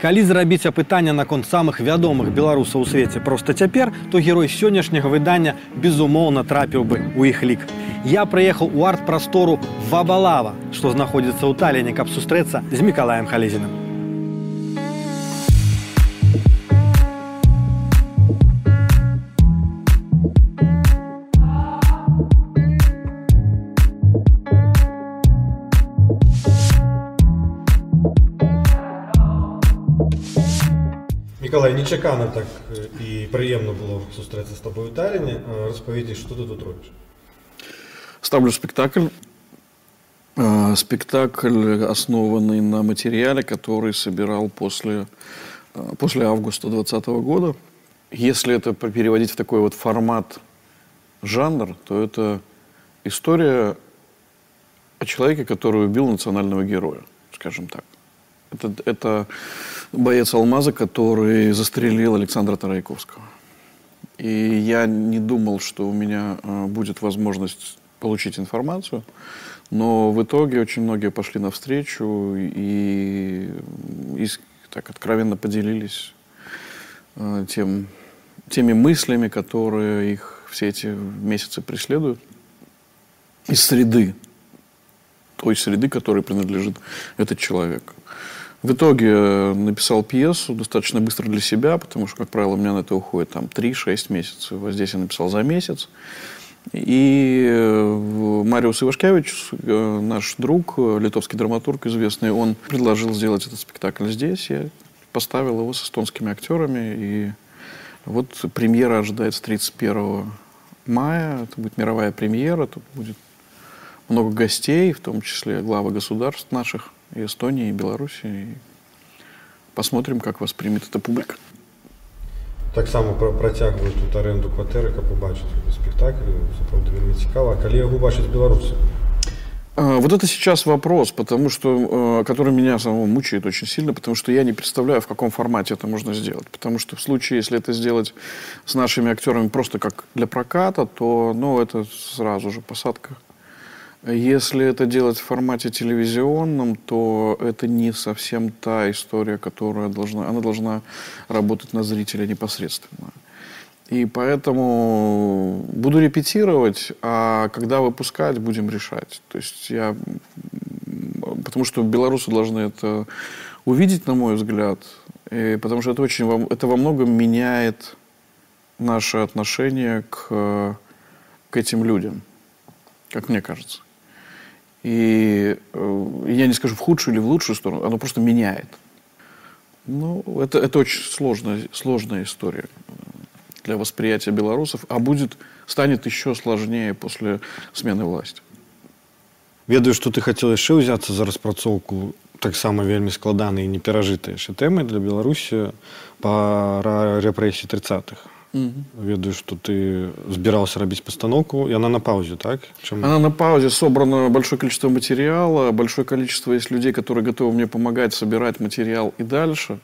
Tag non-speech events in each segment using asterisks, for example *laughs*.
Калі зрабіць апытанне наконт самых вядомых беларусаў у свеце проста цяпер, то герой сённяшняга выдання безумоўна трапіў бы ў іх лік. Я прыехаў у арт-прастору Вабалава, што знаходзіцца ў Таліне, каб сустрэцца з Мікалаем Халезіным. Миколай, нечакано так і приємно було зустрітися з тобою в Таллине. Розповіді, що ти тут робиш? Ставлю спектакль. Спектакль, основанный на материале, который собирал после, после августа 2020 года. Если это переводить в такой вот формат жанр, то это история о человеке, который убил национального героя, скажем так. Это, это боец «Алмаза», который застрелил Александра Тарайковского. И я не думал, что у меня э, будет возможность получить информацию, но в итоге очень многие пошли навстречу и, и так откровенно поделились э, тем, теми мыслями, которые их все эти месяцы преследуют из среды, той среды, которой принадлежит этот человек. В итоге э, написал пьесу достаточно быстро для себя, потому что, как правило, у меня на это уходит там 3-6 месяцев. Вот здесь я написал за месяц. И э, Мариус Ивашкевич, э, наш друг, литовский драматург известный, он предложил сделать этот спектакль здесь. Я поставил его с эстонскими актерами. И вот премьера ожидается 31 мая. Это будет мировая премьера. Тут будет много гостей, в том числе главы государств наших и Эстонии, и Беларуси. И посмотрим, как воспримет эта публика. Так само протягивают тут оренду квартиры, как побачити спектакль. Це правда вельми цікаво. А коли його бачать білоруси? Вот это сейчас вопрос, потому что, э, который меня самого мучает очень сильно, потому что я не представляю, в каком формате это можно сделать. Потому что в случае, если это сделать с нашими актерами просто как для проката, то ну, это сразу же посадка если это делать в формате телевизионном, то это не совсем та история, которая должна... Она должна работать на зрителя непосредственно. И поэтому буду репетировать, а когда выпускать, будем решать. То есть я... Потому что белорусы должны это увидеть, на мой взгляд. И потому что это очень... Это во многом меняет наше отношение к, к этим людям, как мне кажется. И э, я не скажу в худшую или в лучшую сторону, оно просто меняет. Ну, это, это очень сложная, сложная история для восприятия белорусов, а будет, станет еще сложнее после смены власти. Ведаю, што ты хацеў яшчэ ўзяцца за распрацоўку таксама вельмі складанай і неперажытай яшчэ тэмы для Беларусі па рэпрэсіі 30-х. Угу. Ведаю, что ты збирался рабіць постановку, и она на паузе, так? Чем... Она на паузе, собрано большое количество материала, большое количество есть людей, которые готовы мне помогать собирать материал и дальше.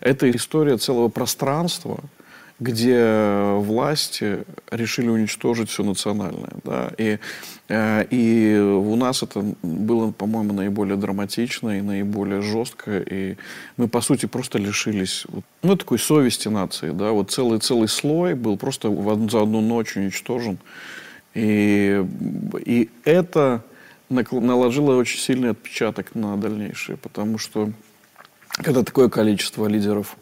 Это история целого пространства, где власти решили уничтожить все национальное. Да? И, э, и у нас это было, по-моему, наиболее драматично и наиболее жестко. И мы, по сути, просто лишились ну, такой совести нации. Да? Вот целый, целый слой был просто за одну ночь уничтожен. И, и это наложило очень сильный отпечаток на дальнейшее, потому что когда такое количество лидеров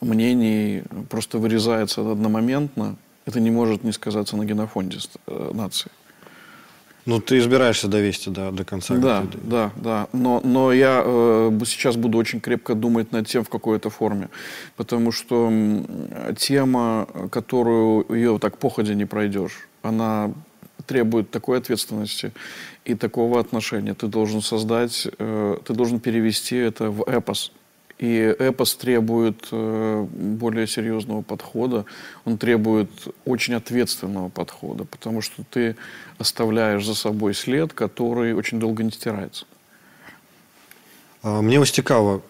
мнений просто вырезается одномоментно, это не может не сказаться на генофонде э, нации. Ну, ты избираешься довести до, до конца. Да, да, да. Но, но я э, сейчас буду очень крепко думать над тем, в какой это форме. Потому что тема, которую ее так походя не пройдешь, она требует такой ответственности и такого отношения. Ты должен создать, э, ты должен перевести это в эпос. И эпос требует э, более серьезного подхода, он требует очень ответственного подхода, потому что ты оставляешь за собой след, который очень долго не стирается. Мне вось цікава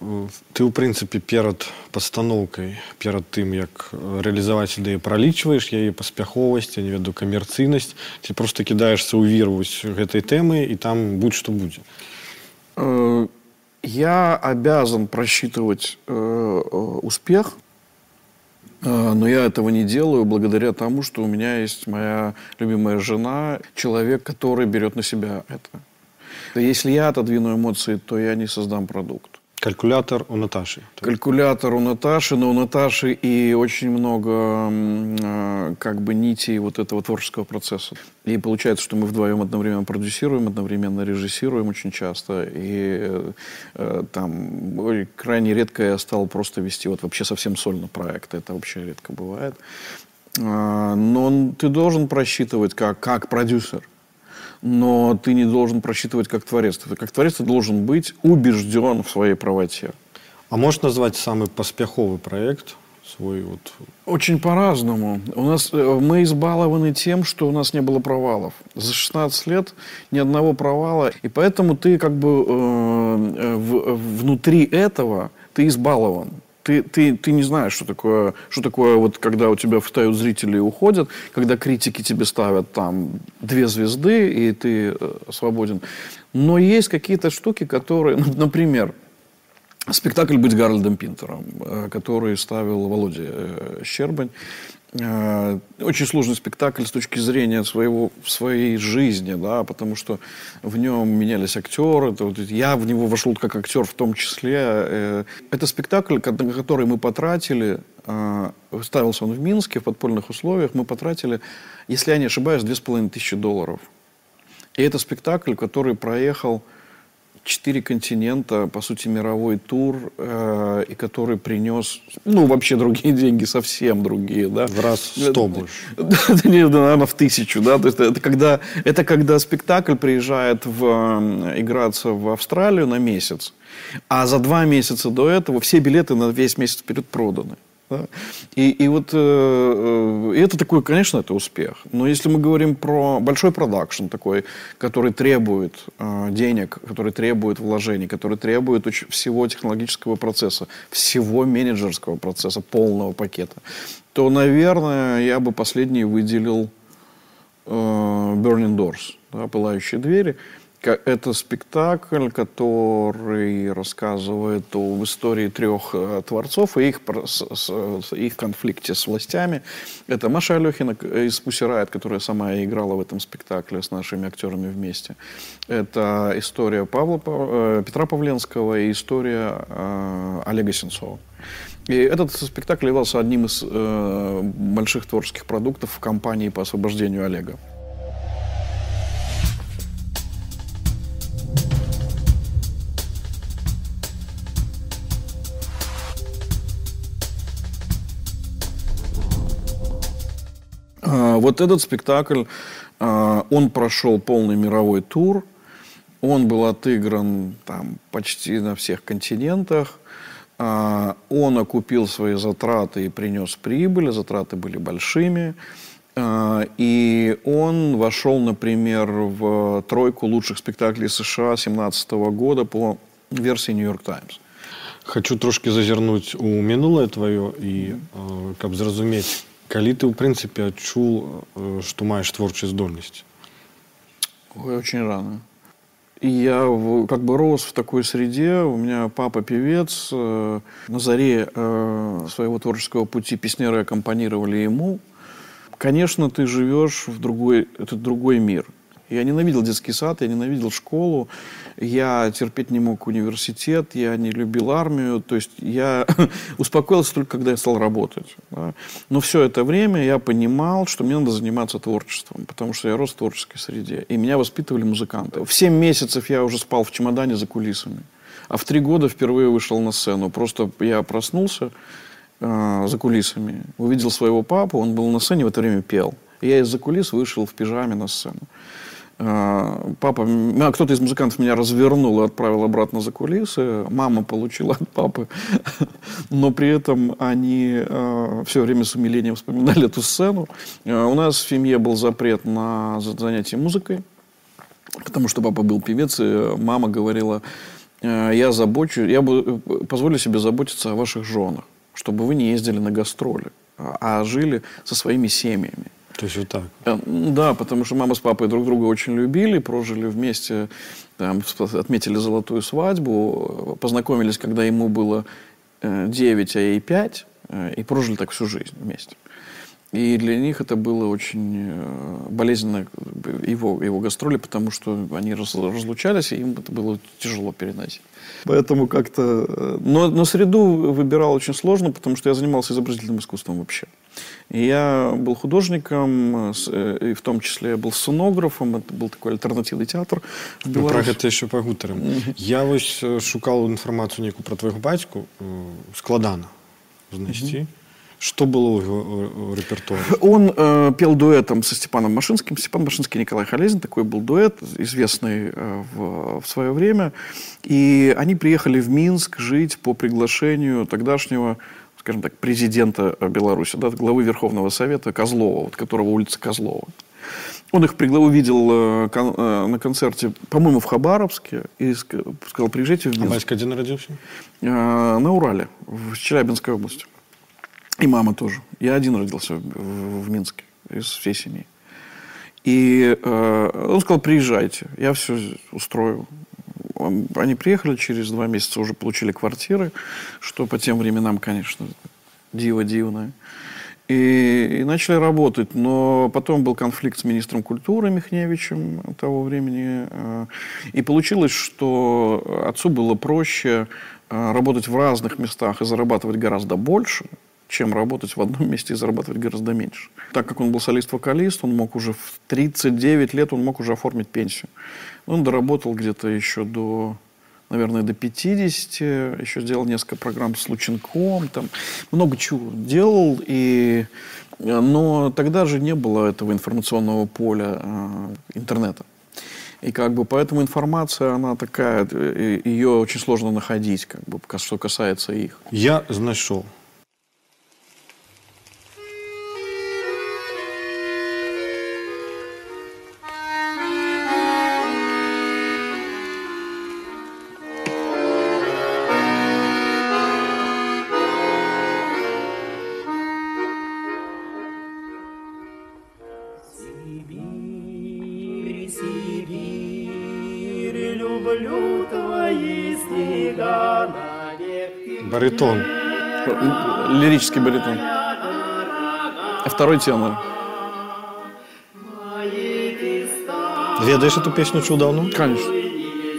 ты ў прынцыпе перад пастаноўкай перад тым як рэалізаваць ідэю пралічваеш яе паспяховасць не веду камерцыйнасць ці просто кідаешься ў віру гэтай тэмы і там будь што будзе э, я обязан просчитывать э, э успех, э, но я этого не делаю благодаря тому, что у меня есть моя любимая жена, человек, который берет на себя это. Если я отодвину эмоции, то я не создам продукт. Калькулятор у Наташи. Калькулятор у Наташи, но у Наташи и очень много э, как бы нитей вот этого творческого процесса. И получается, что мы вдвоем одновременно продюсируем, одновременно режиссируем очень часто. И э, там ой, крайне редко я стал просто вести вот вообще совсем сольно проект. Это вообще редко бывает. Э, но ты должен просчитывать как, как продюсер – но ты не должен просчитывать как творец. Ты как творец ты должен быть убежден в своей правоте. А можешь назвать самый поспеховый проект свой вот? Очень по-разному. У нас э, мы избалованы тем, что у нас не было провалов. За 16 лет ни одного провала, и поэтому ты как бы э, э в, внутри этого ты избалован ты, ты, ты не знаешь, что такое, что такое, вот, когда у тебя встают зрители и уходят, когда критики тебе ставят там две звезды, и ты э, свободен. Но есть какие-то штуки, которые, *laughs* например, спектакль «Быть Гарольдом Пинтером», э, который ставил Володя э, Щербань. Э, очень сложный спектакль с точки зрения своего, своей жизни, да, потому что в нем менялись актеры, это вот, я в него вошел как актер в том числе. Э, это спектакль, который мы потратили, э, ставился он в Минске в подпольных условиях, мы потратили, если я не ошибаюсь, две с половиной тысячи долларов. И это спектакль, который проехал четыре континента, по сути, мировой тур, э, и который принес, ну, вообще другие деньги, совсем другие, да. В раз сто больше. *laughs* Да, наверное, в тысячу, да. То есть это когда, это когда спектакль приезжает в, играться в Австралию на месяц, а за два месяца до этого все билеты на весь месяц вперед проданы. И, и вот э, э, и это такой, конечно, это успех. Но если мы говорим про большой продакшн такой, который требует э, денег, который требует вложений, который требует всего технологического процесса, всего менеджерского процесса, полного пакета, то, наверное, я бы последний выделил Burning Doors, да, пылающие двери. Это спектакль, который рассказывает об истории трех э, творцов и их, их конфликте с властями. Это Маша Алехина из Пусирает, которая сама играла в этом спектакле с нашими актерами вместе. Это история Павла, э, Петра Павленского и история э, Олега Сенцова. И этот спектакль являлся одним из больших творческих продуктов в кампании по освобождению Олега. вот этот спектакль, а, он прошел полный мировой тур, он был отыгран там почти на всех континентах, а, он окупил свои затраты и принес прибыль, затраты были большими, и он вошел, например, в тройку лучших спектаклей США 2017 года по версии New York Times. Хочу трошки зазірнути у минуле твоє і каб зрозуміти, Калі ты, ў прынцыпе, адчуў, што маеш творчую здольнасць? Ой, очень рано. И я как бы рос в такой среде. У меня папа певец. Э, на заре э, своего творческого пути песнеры аккомпанировали ему. Конечно, ты живешь в другой, это другой мир. Я ненавидел детский сад, я ненавидел школу, я терпеть не мог университет, я не любил армию. То есть я *laughs* успокоился только, когда я стал работать. Да. Но все это время я понимал, что мне надо заниматься творчеством, потому что я рос в творческой среде. И меня воспитывали музыканты. В 7 месяцев я уже спал в чемодане за кулисами. А в три года впервые вышел на сцену. Просто я проснулся э, за кулисами, увидел своего папу, он был на сцене, в это время пел. И я из-за кулис вышел в пижаме на сцену. А, папа, а, кто-то из музыкантов меня развернул и отправил обратно за кулисы. Мама получила от папы. *laughs* Но при этом они э, все время с умилением вспоминали эту сцену. У нас в семье был запрет на занятие музыкой, потому что папа был певец, и мама говорила, я забочу, я позволю себе заботиться о ваших женах, чтобы вы не ездили на гастроли, а жили со своими семьями. То есть вот так? Э, да, потому что мама с папой друг друга очень любили, прожили вместе, там, отметили золотую свадьбу, познакомились, когда ему было 9, а ей 5, и прожили так всю жизнь вместе. И для них это было очень э, болезненно, его, его гастроли, потому что они разлучались, и им это было тяжело переносить. Поэтому как-то... Э, но, но среду выбирал очень сложно, потому что я занимался изобразительным искусством вообще. И я был художником, э, и в том числе я был сценографом, это был такой альтернативный театр в Беларуси. Ну, про это еще погутарим. -hmm. Я ось шукал информацию некую про твоего батьку, складана знайти. Mm -hmm. Что было в его репертуаре? Он э, пел дуэтом со Степаном Машинским. Степан Машинский и Николай Халезин. Такой был дуэт, известный э, в, в свое время. И они приехали в Минск жить по приглашению тогдашнего скажем так, президента Беларуси, да, главы Верховного Совета Козлова, вот, которого улица Козлова. Он их пригла... увидел э, кон... э, на концерте, по-моему, в Хабаровске, и сказал, приезжайте в Минск. А батька где народился? Э, на Урале, в Челябинской области. И мама тоже. Я один родился в, в Минске из всей семьи. И э, он сказал, приезжайте, я все устрою. Они приехали, через два месяца уже получили квартиры, что по тем временам, конечно, диво дивное. И, и начали работать. Но потом был конфликт с министром культуры Михневичем того времени. Э, и получилось, что отцу было проще э, работать в разных местах и зарабатывать гораздо больше – чем работать в одном месте и зарабатывать гораздо меньше. Так как он был солист-вокалист, он мог уже в 39 лет он мог уже оформить пенсию. Он доработал где-то еще до, наверное, до 50, еще сделал несколько программ с Лученком, там много чего делал, и, но тогда же не было этого информационного поля э, интернета. И как бы поэтому информация, она такая, ее очень сложно находить, как бы, что касается их. Я знайшов Баритон. Лирический баритон. А второй тенор. Ведаешь эту песню чудовну? Конечно.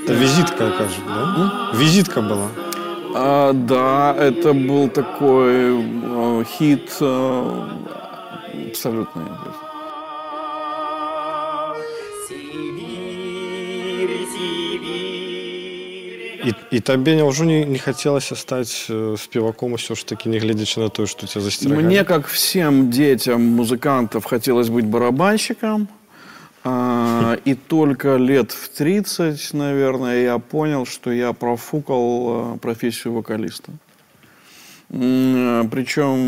Это визитка, кажется, да? М? Визитка была. А, да, это был такой э, хит э, абсолютно. І, і табе няўжо не, не хацелася стаць э, спеваком усё ж таки не глядзячы на то что тебя застерегали мне как всем детям музыкантов хотелось быть барабанщиком а, и только лет в 30 наверное я понял что я профукал э, профессию вокалиста причем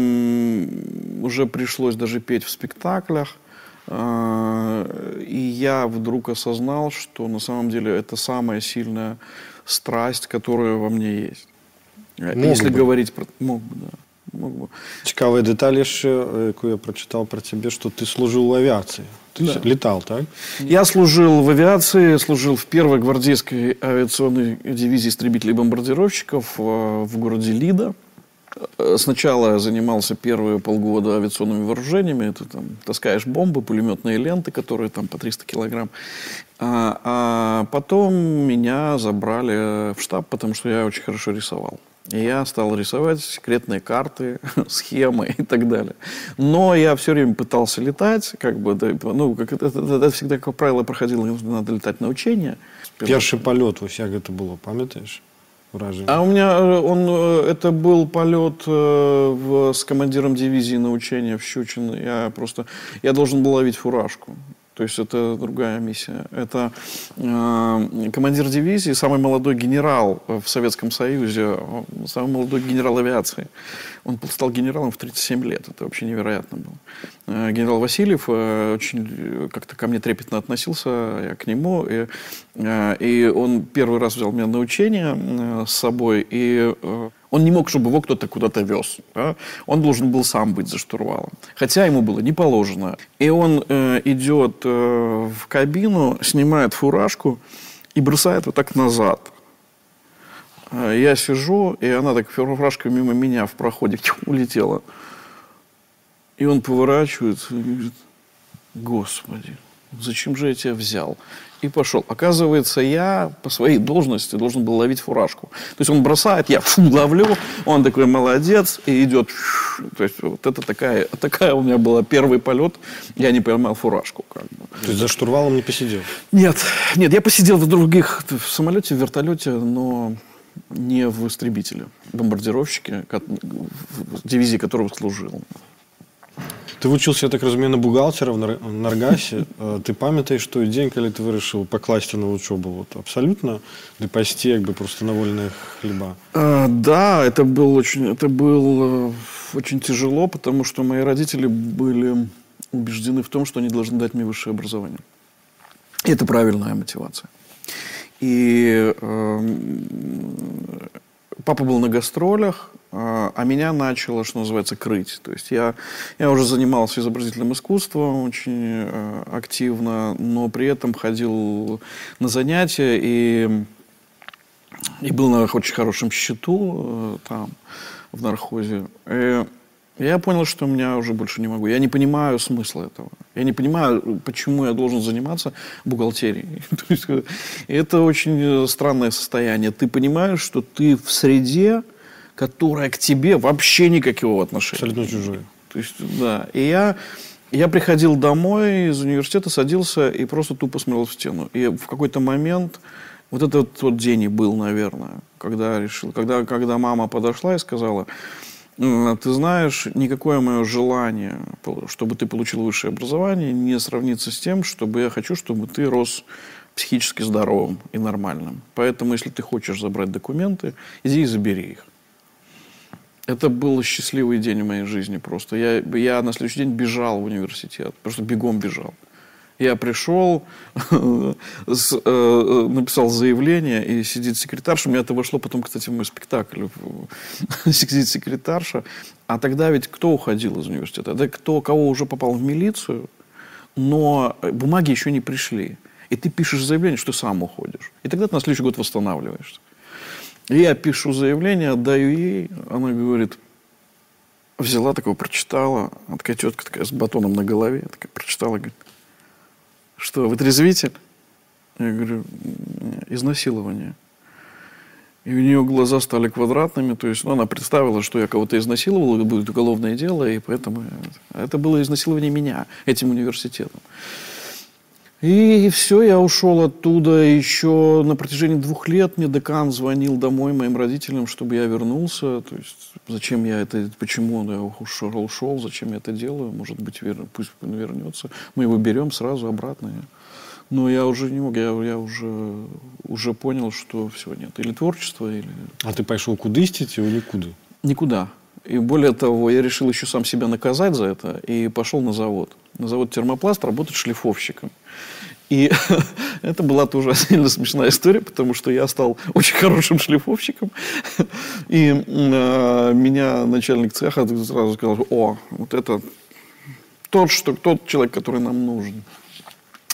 уже пришлось даже петь в спектаклях а, и я вдруг осознал, что на самом деле это самая сильная страсть, которая во мне есть. Мог Если бы. говорить про... Мог бы, да. Мог бы. Цікавая деталь ще, яку я прочитал про тебя, что ты служил в авиации. Ты да. летал, так? Я служил в авиации, служил в первой гвардейской авиационной дивизии истребителей-бомбардировщиков э, в городе Лида. Э, сначала я занимался первые полгода авиационными вооружениями. Это там таскаешь бомбы, пулеметные ленты, которые там по 300 килограмм. А, а потом меня забрали в штаб, потому что я очень хорошо рисовал. И я стал рисовать секретные карты, *laughs* схемы и так далее. Но я все время пытался летать, как бы, ну, как это, это, это всегда, как правило, проходило, надо летать на учения. Первый полет, ось як это было, пам'ятаєш? Вражение. А у меня э, он, э, это был полет э, в, с командиром дивизии на учение в Щучино. Я просто, я должен был ловить фуражку. То есть это другая миссия. Это э, командир дивизии, самый молодой генерал в Советском Союзе, самый молодой генерал авиации. Он стал генералом в 37 лет. Это вообще невероятно было. Э, генерал Васильев э, очень как-то ко мне трепетно относился, я к нему. И, э, и он первый раз взял меня на учение э, с собой. И э, Он не мог, чтобы его кто-то куда-то вез. Да? Он должен был сам быть за штурвалом. Хотя ему было не положено. И он э, идет э, в кабину, снимает фуражку и бросает вот так назад. Э, я сижу, и она так фуражка мимо меня в проходе улетела. И он поворачивается и говорит, Господи, зачем же я тебя взял? И пошел. Оказывается, я по своей должности должен был ловить фуражку. То есть он бросает, я фу, ловлю, он такой молодец и идет. То есть вот это такая, такая у меня была первый полет, я не поймал фуражку. Как бы. То есть за штурвалом не посидел? Нет, нет, я посидел в других, в самолете, в вертолете, но не в истребителе, бомбардировщике, в дивизии которого служил. Ты вучыўся так разумею на бухгалтера в наргасе ты памятаеш той дзень калі ты вырашыў пакласці на вучобу вот абсолютно ды пайсці як бы просто на вольная хлеба а, да это был очень это был очень тяжело потому что мои родители были убеждены в том что они должны дать мне высшее образование и это правильная мотивация и э, папа был на гастролях а, а меня начало, что называется, крыть. То есть я, я уже занимался изобразительным искусством очень э, активно, но при этом ходил на занятия и, и был на очень хорошем счету э, там, в нархозе. И я понял, что у меня уже больше не могу. Я не понимаю смысла этого. Я не понимаю, почему я должен заниматься бухгалтерией. *laughs* Есть, э, это очень странное состояние. Ты понимаешь, что ты в среде, которая к тебе вообще никакого отношения. Абсолютно чужое. То есть, да. И я, я приходил домой из университета, садился и просто тупо смотрел в стену. И в какой-то момент, вот этот тот день и был, наверное, когда решил, когда, когда мама подошла и сказала, ты знаешь, никакое мое желание, чтобы ты получил высшее образование, не сравнится с тем, чтобы я хочу, чтобы ты рос психически здоровым и нормальным. Поэтому, если ты хочешь забрать документы, иди и забери их. Это был счастливый день в моей жизни просто. Я, я на следующий день бежал в университет, просто бегом бежал. Я пришел, *laughs* э, э, написал заявление, и сидит секретарша. У меня это вошло потом, кстати, в мой спектакль. *laughs* сидит секретарша. А тогда ведь кто уходил из университета? Это кто, кого уже попал в милицию, но бумаги еще не пришли. И ты пишешь заявление, что сам уходишь. И тогда ты на следующий год восстанавливаешься. Я пишу заявление, отдаю ей. Она говорит, взяла такого, прочитала. Она такая тетка такая с батоном на голове. Такая прочитала, говорит, что, вы трезвитель? Я говорю, изнасилование. И у нее глаза стали квадратными, то есть ну, она представила, что я кого-то изнасиловал, будет уголовное дело, и поэтому это было изнасилование меня этим университетом. И все, я ушел оттуда еще на протяжении двух лет. Мне декан звонил домой моим родителям, чтобы я вернулся. То есть, зачем я это, почему я ушел, ушел зачем я это делаю. Может быть, вер, пусть он вернется. Мы его берем сразу обратно. Но я уже не мог, я, я уже, уже понял, что все, нет. Или творчество, или... А ты пошел кудысти или никуда? Никуда. И более того, я решил еще сам себя наказать за это и пошел на завод. На завод термопласт работать шлифовщиком. И *laughs* это была тоже *laughs* сильно смешная история, потому что я стал *laughs* очень хорошим шлифовщиком. И э, меня начальник цеха сразу сказал, о, вот это тот, что, тот человек, который нам нужен.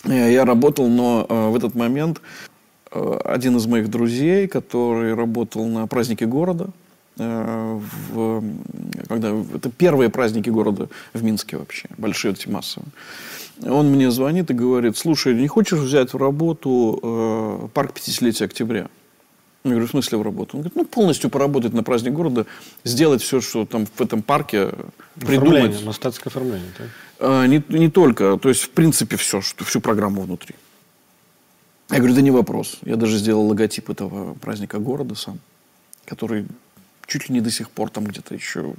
Я работал, но э, в этот момент э, один из моих друзей, который работал на празднике города, э, в, когда, это первые праздники города в Минске вообще, большие эти массовые. Он мне звонит и говорит, слушай, не хочешь взять в работу э, парк 50-летия октября? Я говорю, в смысле в работу? Он говорит, ну, полностью поработать на праздник города, сделать все, что там в этом парке придумать. Мастатское оформление, так? А, не, не только, то есть, в принципе, все, что, всю программу внутри. Я говорю, да не вопрос. Я даже сделал логотип этого праздника города сам, который чуть ли не до сих пор там где-то еще.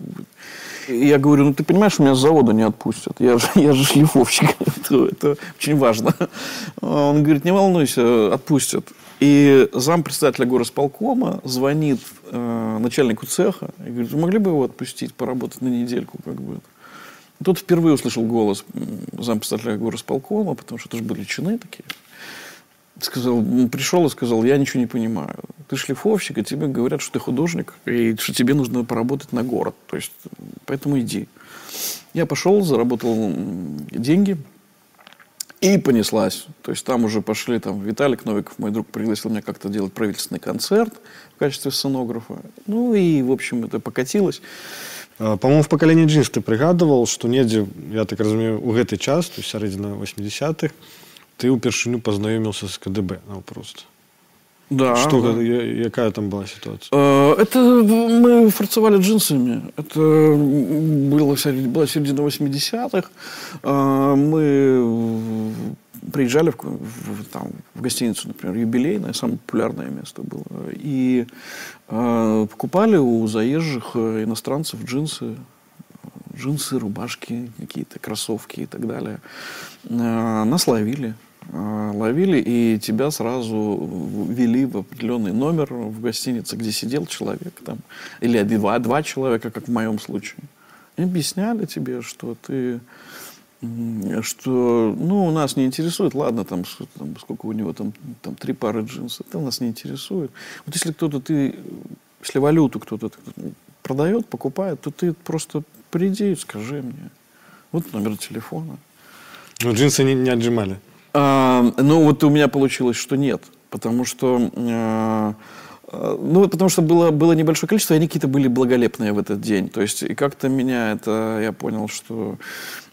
И я говорю, ну ты понимаешь, меня с завода не отпустят. Я же, я же шлифовщик. *laughs* это, это очень важно. Он говорит, не волнуйся, отпустят. И зам председателя горосполкома звонит э, начальнику цеха и говорит, вы могли бы его отпустить, поработать на недельку? Как бы. Тот впервые услышал голос зам председателя горосполкома, потому что это же были чины такие. Сказал, пришел и сказал, я ничего не понимаю. Ты шлифовщик, и тебе говорят, что ты художник, и что тебе нужно поработать на город. То есть, поэтому иди. Я пошел, заработал деньги, и понеслась. То есть там уже пошли, там Виталик Новиков, мой друг, пригласил меня как-то делать правительственный концерт в качестве сценографа. Ну и, в общем, это покатилось. По-моему, в поколении джинс ты пригадывал, что недзе, я так разумею, у гэты час, то есть сярэдзіна 80-х, ты ўпершыню пазнаёміўся з КДБ наўпрост. Да. Что, да. какая там была ситуация? Это мы фарцевали джинсами. Это было, была середина 80-х. Мы приезжали в, в, там, в гостиницу, например, юбилейное, самое популярное место было. И э, покупали у заезжих иностранцев джинсы, джинсы, рубашки, какие-то кроссовки и так далее. Э, нас ловили. Э, ловили, и тебя сразу вели в определенный номер в гостинице, где сидел человек там, или два, два человека, как в моем случае. И объясняли тебе, что ты что, ну, нас не интересует, ладно, там, там сколько у него там, там три пары джинсов, это нас не интересует. Вот если кто-то, ты, если валюту кто-то продает, покупает, то ты просто приди и скажи мне. Вот номер телефона. Ну, джинсы не, не отжимали? А, ну, вот у меня получилось, что нет. Потому что... А, ну, потому что было, было небольшое количество, и они какие-то были благолепные в этот день. То есть, и как-то меня это, я понял, что...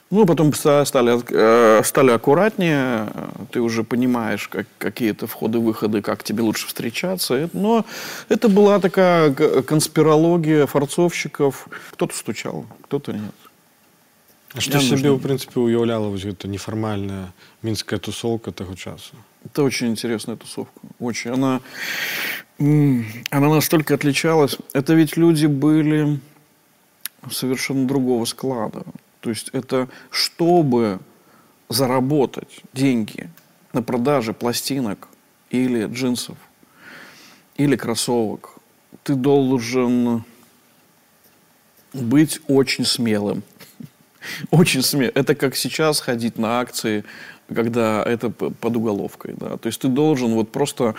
Ну, потом стали, э, стали аккуратнее, ты уже понимаешь, как, какие-то входы-выходы, как тебе лучше встречаться. Но это была такая конспирология форцовщиков. Кто-то стучал, кто-то нет. А што сябе нужно... в прынцыпе уяўляла вось гэта нефармальная мінская тусовка того часу это очень интересная тусовка. Очень. Она она настолько отличалась. Это ведь люди были совершенно другого склада. То есть это чтобы заработать деньги на продаже пластинок или джинсов или кроссовок ты должен быть очень смелым. *laughs* Очень смешно. Это как сейчас ходить на акции, когда это под уголовкой. Да? То есть ты должен вот просто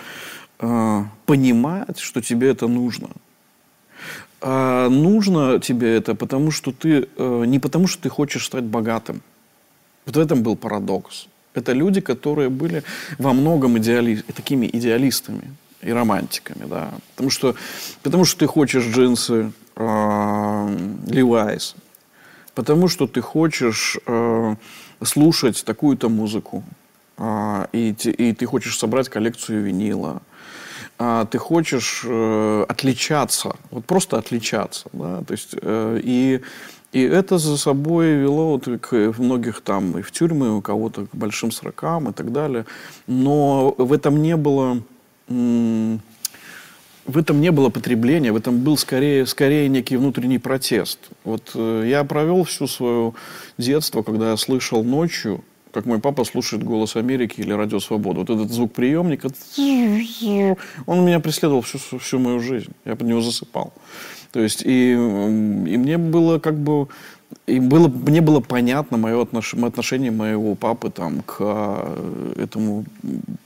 э, понимать, что тебе это нужно. А нужно тебе это потому, что ты э, не потому, что ты хочешь стать богатым. Вот в этом был парадокс. Это люди, которые были во многом идеали... такими идеалистами и романтиками, да. Потому что, потому что ты хочешь джинсы э, Levi's, потому что ты хочешь э, слушать такую-то музыку, э, и, и ты хочешь собрать коллекцию винила, э, ты хочешь э, отличаться, вот просто отличаться, да, то есть э, и и это за собой вело вот к многих там и в тюрьмы, у кого-то к большим срокам и так далее. Но в этом не было в этом не было потребления, в этом был скорее, скорее некий внутренний протест. Вот э, я провел всю свое детство, когда я слышал ночью, как мой папа слушает «Голос Америки» или «Радио Свобода». Вот этот звук приемника, он меня преследовал всю, всю мою жизнь. Я под него засыпал. То есть, и, и мне было как бы и было, мне было понятно мое отношение, отношение моего папы там, к э, этому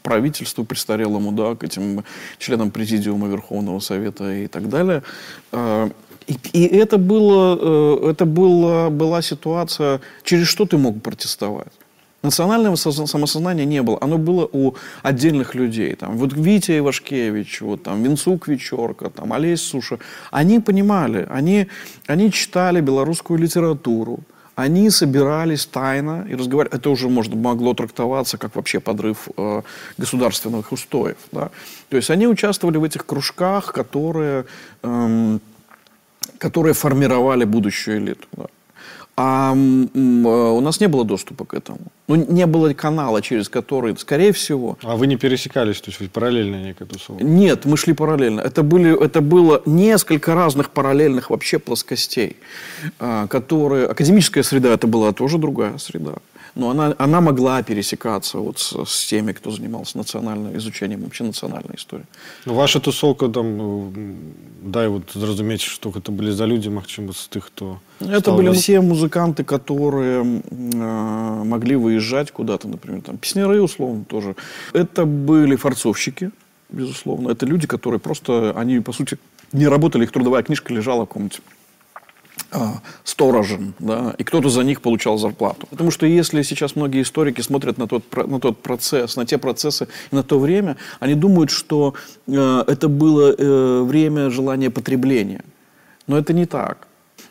правительству престарелому, да, к этим членам президиума Верховного Совета и так далее. А, и, и это, было, э, это было, была ситуация, через что ты мог протестовать. Национального самосознания не было. Оно было у отдельных людей. Там, вот Витя Ивашкевич, вот, там, Винцук Вечерка, там, Олесь Суша. Они понимали, они, они читали белорусскую литературу. Они собирались тайно и разговаривали. Это уже можно, могло трактоваться как вообще подрыв э, государственных устоев. Да? То есть они участвовали в этих кружках, которые, эм, которые формировали будущую элиту. Да? А у нас не было доступа к этому. Ну, не было канала, через который, скорее всего... А вы не пересекались, то есть вы параллельно некая тусовка? Нет, мы шли параллельно. Это, были, это было несколько разных параллельных вообще плоскостей, а, которые... Академическая среда, это была тоже другая среда. Но она, она могла пересекаться вот с, с теми, кто занимался национальным изучением вообще национальной истории. Ну, ваша тусовка там, дай вот зразумець, что это были за люди, магчыма, з тых, кто... Это были все музыканты, которые э, могли выезжать куда-то, например, там, песняры, условно, тоже. Это были форцовщики, безусловно. Это люди, которые просто, они, по сути, не работали, их трудовая книжка лежала в а, сторожем, да, и кто-то за них получал зарплату. Потому что если сейчас многие историки смотрят на тот, на тот процесс, на те процессы и на то время, они думают, что э, это было э, время желания потребления. Но это не так.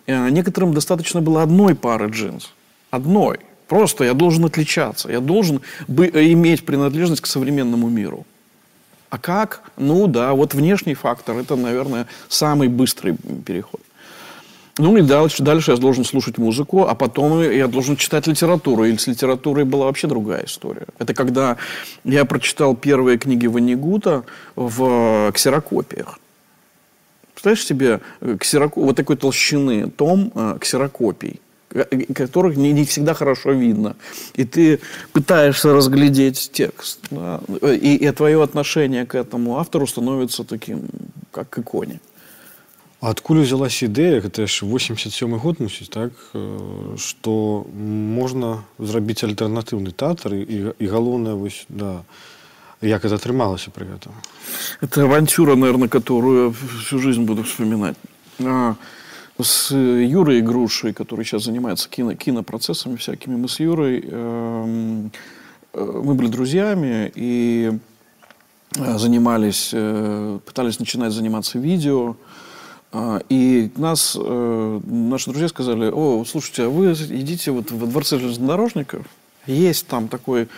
Э, некоторым достаточно было одной пары джинс. Одной. Просто я должен отличаться. Я должен бы, иметь принадлежность к современному миру. А как? Ну да, вот внешний фактор – это, наверное, самый быстрый переход. Ну и дальше, дальше я должен слушать музыку, а потом я должен читать литературу. И с литературой была вообще другая история. Это когда я прочитал первые книги Ванигута в ксерокопиях. Представляешь себе э, ксероко... вот такой толщины том э, ксерокопий которых не, не всегда хорошо видно. И ты пытаешься разглядеть текст. Да? И, и твое отношение к этому автору становится таким, как к иконе. А адкуль узялась ідэя гэта ж 87 год мусіць так что можна зрабіць альтэрнатыўны тэатр і, і галоўнае вось да як это атрымалася при этом это авантюра наверное которую всю жизнь буду вспоминать а, с Юрой Грушей, который сейчас занимается кино, кинопроцессами всякими, мы с Юрой, эм, э, мы были друзьями и э, занимались, э, пытались начинать заниматься видео, а, и нас, э, наши друзья сказали, о, слушайте, а вы идите вот во дворце железнодорожников, есть там такой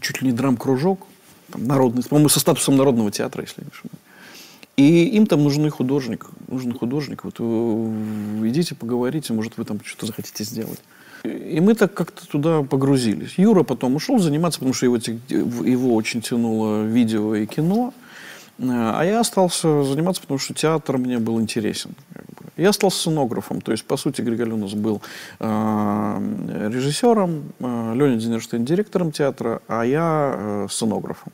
чуть ли не драм-кружок, там, народный, по-моему, со статусом народного театра, если не ошибаюсь. И им там нужен художник, нужен художник. Вот вы идите, поговорите, может, вы там что-то захотите сделать. И мы так как-то туда погрузились. Юра потом ушел заниматься, потому что его, его очень тянуло видео и кино. А я остался заниматься, потому что театр мне был интересен. Я стал сценографом, то есть, по сути, Григорий нас был э, режиссером, э, Леня Денерштейн директором театра, а я э, сценографом.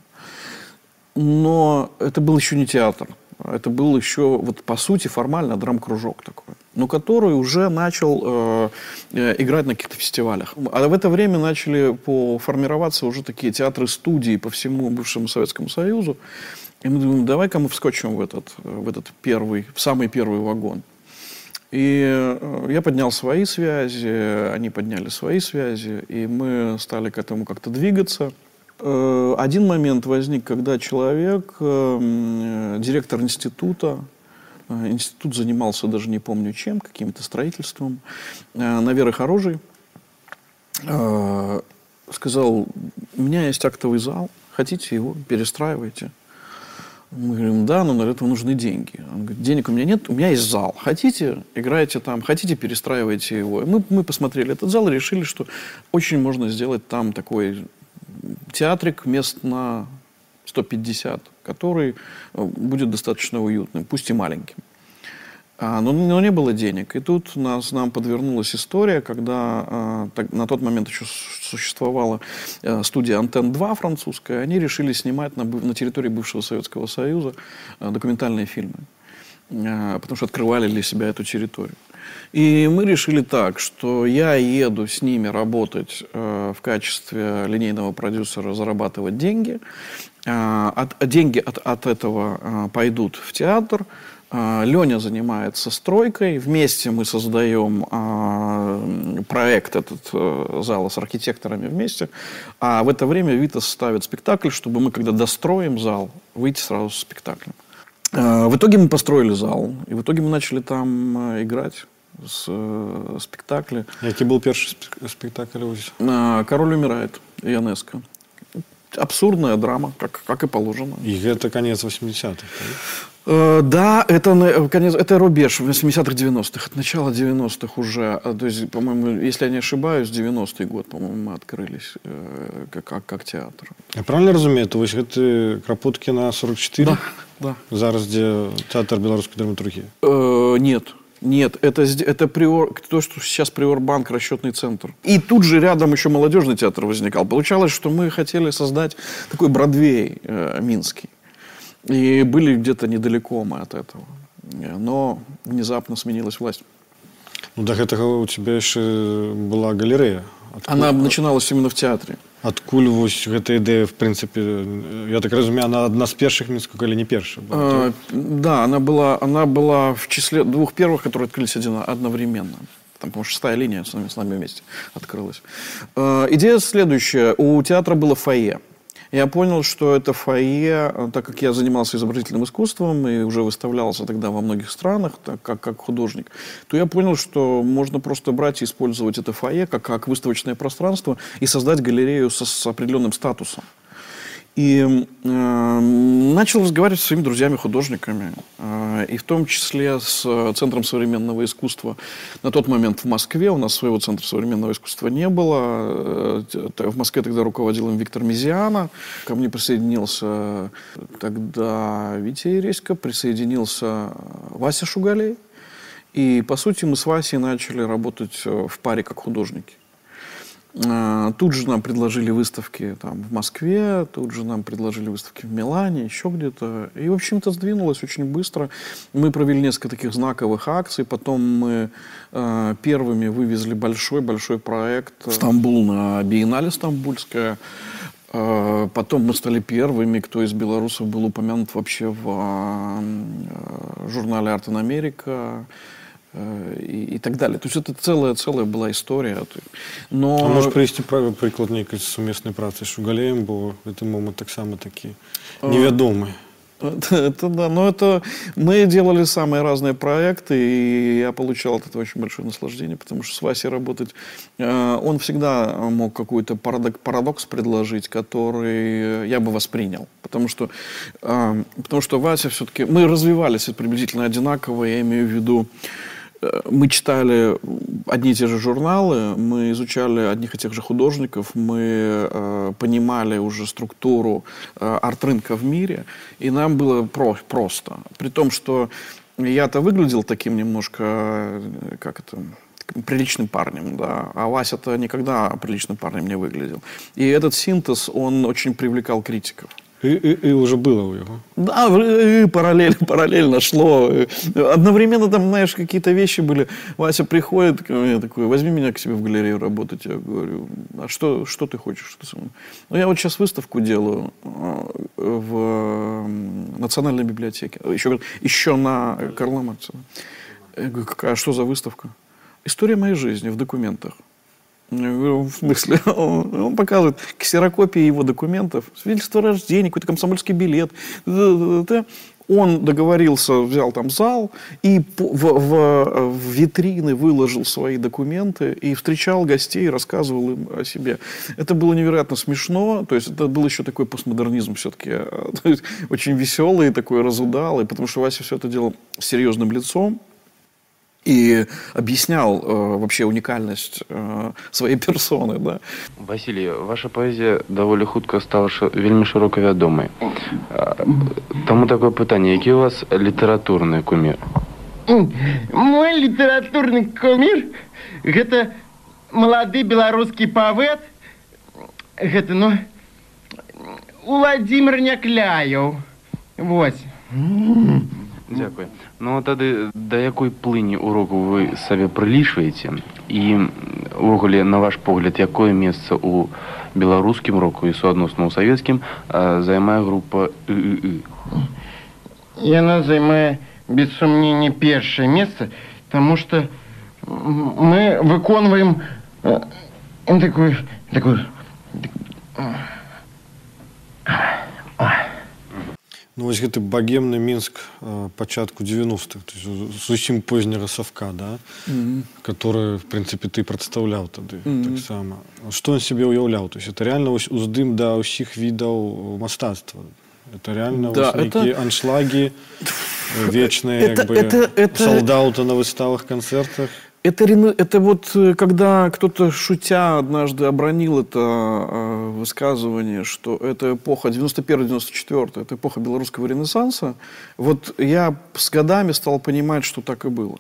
Но это был еще не театр. Это был еще, вот по сути, формально драм-кружок такой, но который уже начал э, э, играть на каких-то фестивалях. А в это время начали по формироваться уже такие театры-студии по всему бывшему Советскому Союзу. И мы думаем, давай-ка мы вскочим в этот, в этот первый, в самый первый вагон. И э, я поднял свои связи, они подняли свои связи, и мы стали к этому как-то двигаться. Э, один момент возник, когда человек, э, директор института, институт занимался даже не помню чем, каким-то строительством, на Веры оружий, сказал, у меня есть актовый зал, хотите его, перестраивайте. Мы говорим, да, но для этого нужны деньги. Он говорит, денег у меня нет, у меня есть зал. Хотите, играете там, хотите, перестраивайте его. И мы, мы посмотрели этот зал и решили, что очень можно сделать там такой театрик мест на 150, который э, будет достаточно уютным, пусть и маленьким. А, но, но не было денег. И тут нас, нам подвернулась история, когда а, так, на тот момент еще существовала а, студия «Антенн-2» французская. Они решили снимать на, на территории бывшего Советского Союза а, документальные фильмы. А, потому что открывали для себя эту территорию. И мы решили так, что я еду с ними работать э, в качестве линейного продюсера, зарабатывать деньги. Э, от, деньги от, от этого э, пойдут в театр. А, Леня занимается стройкой. Вместе мы создаем а, проект этот э, зала с архитекторами вместе. А в это время Витас ставит спектакль, чтобы мы, когда достроим зал, выйти сразу с спектаклем. А, в итоге мы построили зал. И в итоге мы начали там э, играть с э, спектакля. Який был первый спектакль? «Король умирает» Янеско абсурдная драма, как, как и положено. И это конец 80-х, Э, да, это, конец, это рубеж 80-х, 90-х. От начала 90-х уже. А, то есть, по-моему, если я не ошибаюсь, 90-й год, по-моему, мы открылись э, как, как, как театр. Я правильно разумею? То есть это Крапоткина 44? Да, да. Зараз, где театр белорусской драматургии? Э, нет. Нет, это, это приор, то, что сейчас Приорбанк, расчетный центр. И тут же рядом еще молодежный театр возникал. Получалось, что мы хотели создать такой Бродвей э, минский. И были где-то недалеко мы от этого. Но внезапно сменилась власть. Ну, до этого у тебя еще была галерея. Откуль... Она начиналась именно в театре. Адкуль вось гэта ідэя в принципе я так разумею она одна з першых мінскіх или не першая а, да она была она была в числе двух первых которые открылись один, одновременно там, по шестая линия с нами, с нами вместе открылась. Э, идея следующая. У театра было фойе я понял, что это фойе, э, так как я занимался изобразительным искусством и уже выставлялся тогда во многих странах, так, как, как художник, то я понял, что можно просто брать и использовать это фойе как, как выставочное пространство и создать галерею со, с определенным статусом. И э, начал разговаривать со своими друзьями-художниками, э, и в том числе с Центром современного искусства. На тот момент в Москве у нас своего Центра современного искусства не было. Э, в Москве тогда руководил им Виктор Мизиана. Ко мне присоединился тогда Витя Ересько, присоединился Вася Шугалей. И, по сути, мы с Васей начали работать э, в паре как художники. А, тут же нам предложили выставки там, в Москве, тут же нам предложили выставки в Милане, еще где-то. И, в общем-то, сдвинулось очень быстро. Мы провели несколько таких знаковых акций. Потом мы э, первыми вывезли большой-большой проект в Стамбул на Биеннале Стамбульская. Э, потом мы стали первыми, кто из белорусов был упомянут вообще в э, журнале «Art in America». Э, и, и так далее. То есть это целая, целая была история. Но... А можешь привести приклад некой сумесной працы з Шугалеем, бо это момент так само такі невядомы. Это, это да, но это мы делали самые разные проекты, и я получал от этого очень большое наслаждение, потому что с Васей работать, э, он всегда мог какой-то парадокс, парадокс предложить, который я бы воспринял, потому что, э, потому что Вася все-таки, мы развивались приблизительно одинаково, я имею в виду, мы читали одни и те же журналы, мы изучали одних и тех же художников, мы э, понимали уже структуру э, арт-рынка в мире, и нам было про просто. При том, что я-то выглядел таким немножко, э, как это, приличным парнем, да, а Вася-то никогда приличным парнем не выглядел. И этот синтез, он очень привлекал критиков. И, и, и уже было у него. Да, параллельно, *laughs* параллельно шло. Одновременно там, знаешь, какие-то вещи были. Вася приходит ко мне такой, возьми меня к себе в галерею работать. Я говорю, а что, что ты хочешь? Ну, я вот сейчас выставку делаю а, в Национальной библиотеке. Еще, еще на Карла Маркса. Я говорю, какая, что за выставка? История моей жизни в документах. В смысле? *laughs* Он, показывает ксерокопии его документов, свидетельство о рождении, какой-то комсомольский билет. Он договорился, взял там зал и в, в, в витрины выложил свои документы и встречал гостей, рассказывал им о себе. Это было невероятно смешно, то есть это был еще такой постмодернизм все-таки, *laughs* очень веселый, такой разудалый, потому что Вася все это делал серьезным лицом, и объяснял э, вообще уникальность э, своей персоны. Да. Василий, ваша поэзія даволі хутка стала ш... вельмі широка вядомай. Таму такое пытанне, які у вас літаратурны кумір? Мой літаратурны кумір гэта малады беларускі павет гэта ну Владимир Някляев. Вось. Дзякуй. Ну тады да якой плыні уроку вы сабе прылічваеце і увогуле на ваш погляд якое месца у беларускім року і суадносна ў савецкім займае група ы яна займае без сумнення першае месца тому что мы выконваем такую такую Ну вось гэты багемны мінск э, пачатку 90-х зусім позняга савка да mm -hmm. который в прынцыпе ты прадстаўляў тады mm -hmm. таксама что он себе уяўляў то есть это реально вось уздым да ўсіх відаў мастацтва это реально да, это... аншлаги *laughs* вечныя это, это, это... солдата на выставах концертах это, это вот э, когда кто-то шутя однажды обронил это э, высказывание, что это эпоха 91-94, это эпоха белорусского ренессанса, вот я с годами стал понимать, что так и было.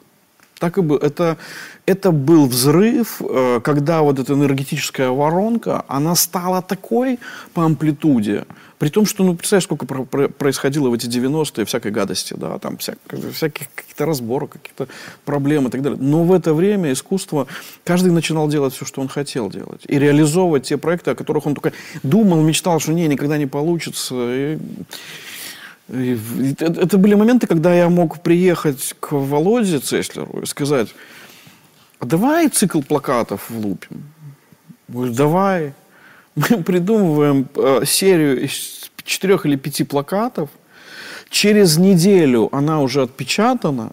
Так и было. Это, это был взрыв, э, когда вот эта энергетическая воронка, она стала такой по амплитуде, при том, что, ну, представляешь, сколько про- про- происходило в эти 90-е всякой гадости, да, там вся, всяких каких-то разборок, каких-то проблем и так далее. Но в это время искусство, каждый начинал делать все, что он хотел делать. И реализовывать те проекты, о которых он только думал, мечтал, что не, никогда не получится. И, это, были моменты, когда я мог приехать к Володе Цеслеру и сказать, а давай цикл плакатов влупим. Говорю, давай. *laughs* Мы придумываем э, серию из четырех или пяти плакатов. Через неделю она уже отпечатана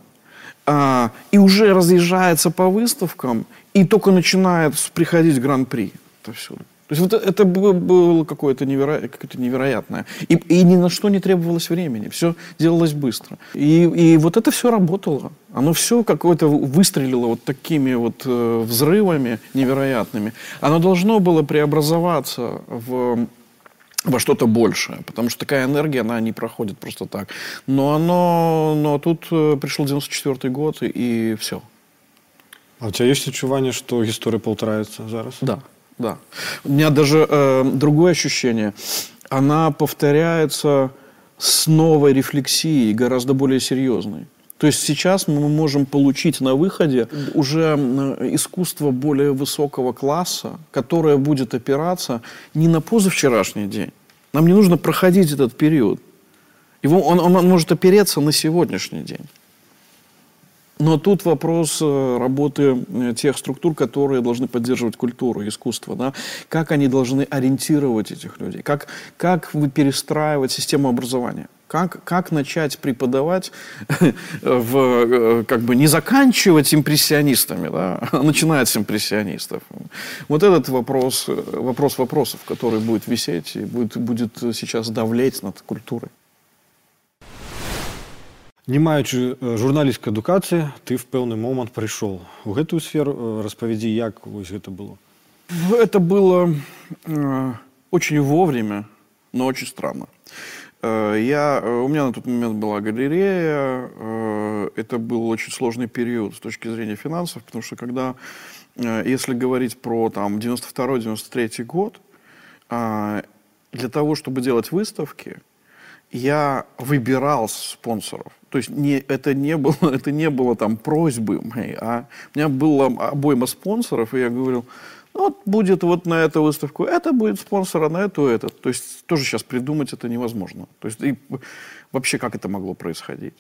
а, и уже разъезжается по выставкам, и только начинает приходить гран-при. Это все. То есть вот это было какое-то неверо... какое невероятное. И, и ни на что не требовалось времени. Все делалось быстро. И, и вот это все работало. Оно все какое-то выстрелило вот такими вот э, взрывами невероятными. Оно должно было преобразоваться в во что-то большее, потому что такая энергия, она не проходит просто так. Но оно, но тут э, пришел 94 год, и, и все. А у тебя есть ощущение, что история повторяется зараз? Да. Да. У меня даже э, другое ощущение. Она повторяется с новой рефлексией, гораздо более серьезной. То есть сейчас мы можем получить на выходе уже искусство более высокого класса, которое будет опираться не на позавчерашний день. Нам не нужно проходить этот период. Его, он, он может опереться на сегодняшний день. Но тут вопрос э, работы э, тех структур, которые должны поддерживать культуру, искусство. Да? Как они должны ориентировать этих людей? Как, как вы перестраивать систему образования? Как, как начать преподавать, *laughs* в, э, как бы не заканчивать импрессионистами, да, а начинать с импрессионистов? Вот этот вопрос, вопрос вопросов, который будет висеть и будет, будет сейчас давлеть над культурой. Не маючы журналістскай адукацыі ты в пэўны момант прыйшоў у гэтую сферу распавядзі як вось гэта было это было э, очень вовремя но очень странно э, я у меня на тот момент была галерея э, это был очень сложный период с точки зрения финансов потому что когда э, если говорить про там 92-93 год э, для того чтобы делать выставки я выбирал спонсоров. То есть не, это, не было, *laughs* это не было там просьбы моей, а у меня было обойма спонсоров, и я говорил, ну, вот будет вот на эту выставку, это будет спонсор, а на эту этот. То есть тоже сейчас придумать это невозможно. То есть и вообще как это могло происходить.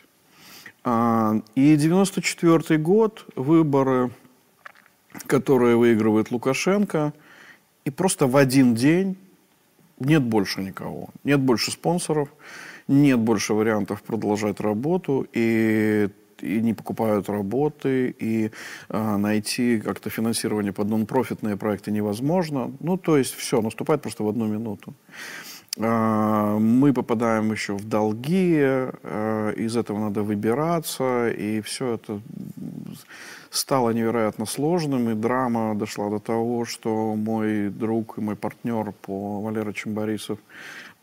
А, и 94 год, выборы, которые выигрывает Лукашенко, и просто в один день нет больше никого, нет больше спонсоров, нет больше вариантов продолжать работу, и, и не покупают работы, и э, найти как-то финансирование под нон-профитные проекты невозможно. Ну, то есть все, наступает просто в одну минуту. Э, мы попадаем еще в долги, э, из этого надо выбираться, и все это стало невероятно сложным, и драма дошла до того, что мой друг и мой партнер по Валера Чемборисов,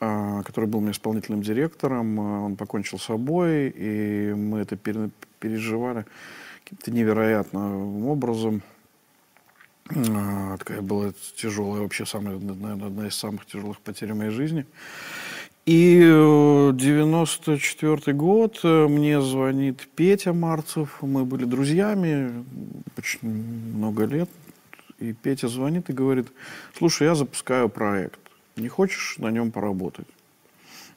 а, который был мне исполнительным директором, а, он покончил с собой, и мы это переживали каким-то невероятным образом. А, такая была тяжелая, вообще самая, наверное, одна из самых тяжелых потерь в моей жизни. И 94 э, год, э, мне звонит Петя Марцев, мы были друзьями очень много лет, и Петя звонит и говорит, слушай, я запускаю проект, не хочешь на нем поработать?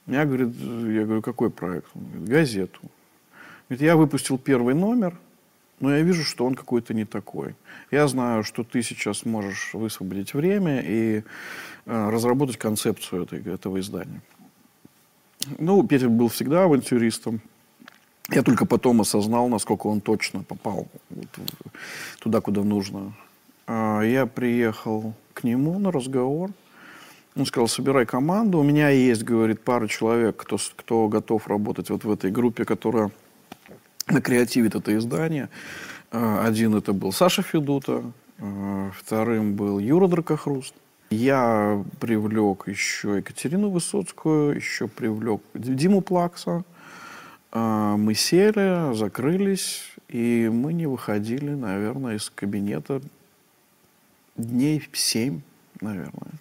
Я, говорит, я говорю, какой проект? Он говорит, газету. Говорит, я выпустил первый номер, но я вижу, что он какой-то не такой. Я знаю, что ты сейчас можешь высвободить время и э, разработать концепцию этой, этого издания. Ну, Петя был всегда авантюристом. Я только потом осознал, насколько он точно попал вот туда, куда нужно. А, я приехал к нему на разговор. Он сказал, собирай команду. У меня есть, говорит, пара человек, кто, кто готов работать вот в этой группе, которая накреативит это издание. А, один это был Саша Федута, а, вторым был Юра Дракохруст. Я привлек еще Екатерину Высоцкую, еще привлек Диму Плакса. А, мы сели, закрылись, И мы не выходили, наверное, из кабинета дней семь, наверное.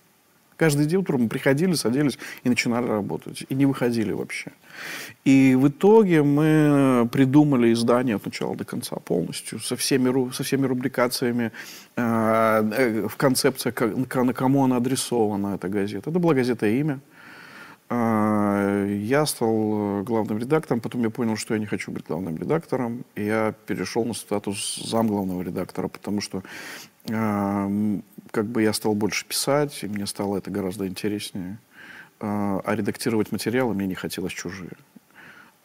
Каждый день утром мы приходили, садились и начинали работать. И не выходили вообще. И в итоге мы придумали издание от начала до конца полностью, со всеми, со всеми рубрикациями, э, в концепции, как, на кому она адресована, эта газета. Это была газета «Имя». Э, я стал главным редактором, потом я понял, что я не хочу быть главным редактором, и я перешел на статус замглавного редактора, потому что э, как бы я стал больше писать, и мне стало это гораздо интереснее. А, а редактировать материалы мне не хотелось чужие.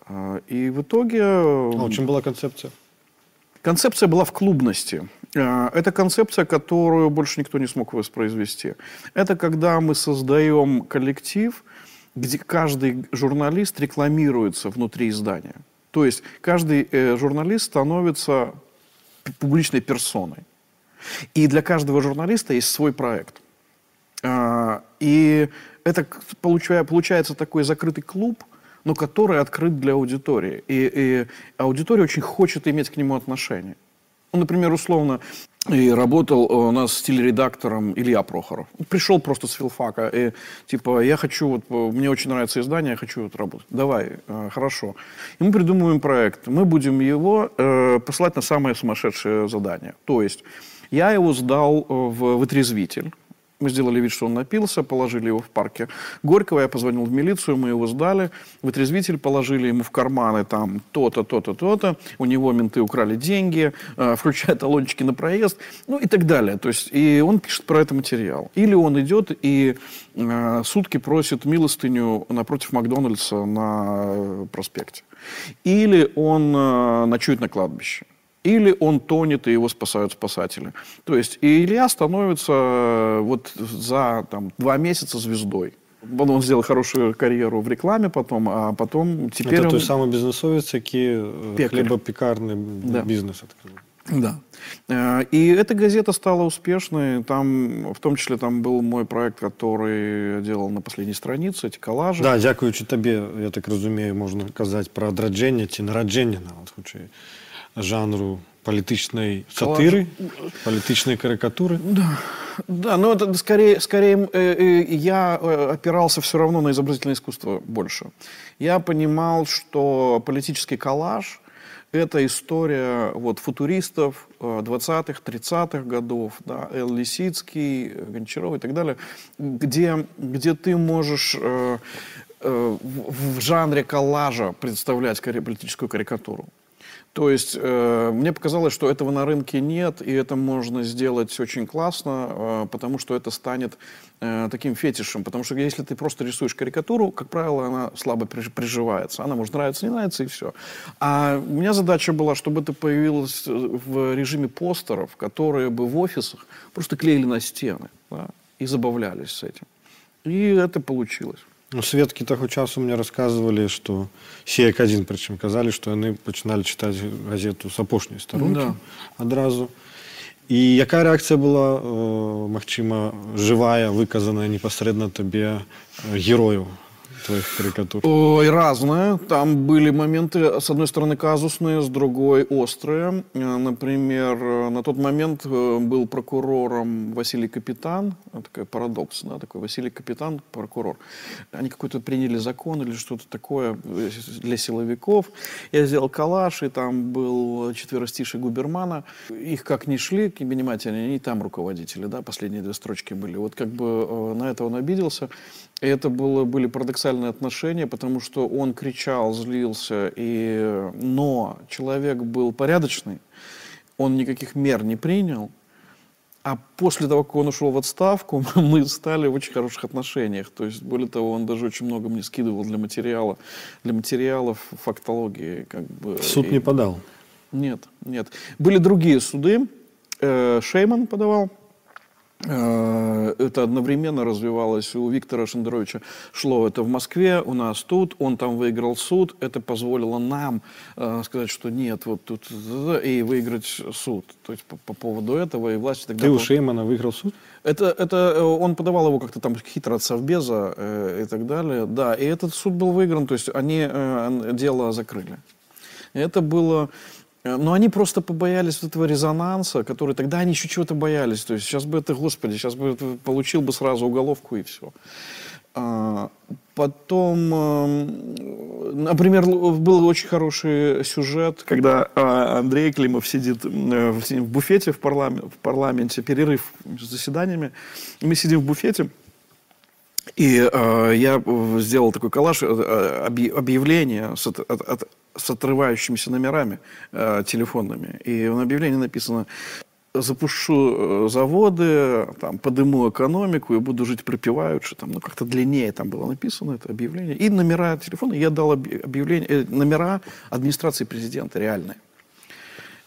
А, и в итоге... А в чем была концепция? Концепция была в клубности. А, это концепция, которую больше никто не смог воспроизвести. Это когда мы создаем коллектив, где каждый журналист рекламируется внутри издания. То есть каждый э, журналист становится публичной персоной. И для каждого журналиста есть свой проект. И это получается такой закрытый клуб, но который открыт для аудитории. И, и аудитория очень хочет иметь к нему отношение. Ну, например, условно, и работал у нас стиль-редактором Илья Прохоров. Пришел просто с филфака. И типа, я хочу, вот, мне очень нравится издание, я хочу вот работать. Давай, э, хорошо. И мы придумываем проект. Мы будем его э, посылать на самое сумасшедшее задание. То есть я его сдал э, в вытрезвитель. Мы сделали вид, что он напился, положили его в парке Горького. Я позвонил в милицию, мы его сдали. Вытрезвитель положили ему в карманы там то-то, то-то, то-то. У него менты украли деньги, э, включая талончики на проезд, ну и так далее. То есть, и он пишет про это материал. Или он идет и э, сутки просит милостыню напротив Макдональдса на проспекте. Или он э, ночует на кладбище или он тонет, и его спасают спасатели. То есть и Илья становится э, вот за там, два месяца звездой. Он сделал хорошую карьеру в рекламе потом, а потом теперь Это он... той самый бизнесовец, який э, Пекарь. хлебопекарный Да. бизнес открыл. Да. Э, И эта газета стала успешной. Там, в том числе, там был мой проект, который я делал на последней странице, эти коллажи. Да, дякуючи тобі, я так розумію, можна казати про одрадження чи народження навіть хоча жанру політичної сатири, політичної карикатури. Да, да, но это скорее, скорее э, э, я э, опирался все равно на изобразительное искусство больше. Я понимал, что политический коллаж – это история вот, футуристов э, 20-х, 30-х годов, да, Эл Лисицкий, Гончаров и так далее, где, где ты можешь э, э, в, в жанре коллажа представлять кари- политическую карикатуру. То есть э, мне показалось, что этого на рынке нет, и это можно сделать очень классно, э, потому что это станет э, таким фетишем. Потому что если ты просто рисуешь карикатуру, как правило, она слабо приж- приживается. Она может нравиться, не нравится, и все. А у меня задача была, чтобы это появилось в режиме постеров, которые бы в офисах просто клеили на стены да, и забавлялись с этим. И это получилось. Ну, сведкі таго часу мне рассказывалі што сеяк адзін прычым казалі што яны пачыналі чытаць газету з апошняй старонкі Да. адразу і якая рэакцыя была э, магчыма жывая выказаная непасрэдна табе э, герою твоих карикатур Ой, разное. Там были моменты, с одной стороны, казусные, с другой острые. Э, Например, э, на тот момент э, был прокурором Василий Капитан. Такой парадокс, да, такой Василий Капитан, прокурор. Они какой-то приняли закон или что-то такое для силовиков. Я сделал калаш, и там был четверостиший губермана. Их как ни шли, внимательно, они там руководители, да, последние две строчки были. Вот как бы на это он обиделся. И это было, были парадоксальные отношения, потому что он кричал, злился, и... но человек был порядочный, он никаких мер не принял, а после того, как он ушел в отставку, *laughs* мы стали в очень хороших отношениях. То есть, более того, он даже очень много мне скидывал для материала, для материалов фактологии. Как бы. в суд И- не подал Нет, нет. Были другие суды. Э, Шейман подавал. Э, Это одновременно развивалось у Виктора Шендеровича. Шло это в Москве, у нас тут. Он там выиграл суд. Это позволило нам э, сказать, что нет, вот тут и выиграть суд. То есть по, по поводу этого и власти тогда... ты у шеймана выиграл суд это, это э, он подавал его как-то там хитро от Совбеза э, и так далее. Да, и этот суд был выигран, то есть они э, дело закрыли. Это было но они просто побоялись вот этого резонанса, который тогда они еще чего-то боялись. То есть сейчас бы это, господи, сейчас бы получил бы сразу уголовку и все. А, потом, эм, например, был очень хороший сюжет, когда а, Андрей Климов сидит э, в буфете в, парламенте, в парламенте, перерыв между заседаниями. Мы сидим в буфете, и э, я сделал такой коллаж, э, объявление с, от, от, с отрывающимися номерами э, телефонными. И на объявлении написано запущу э, заводы, там, подыму экономику и буду жить припеваючи. Там, ну, как-то длиннее там было написано это объявление. И номера телефона. Я дал объявление, э, номера администрации президента реальные.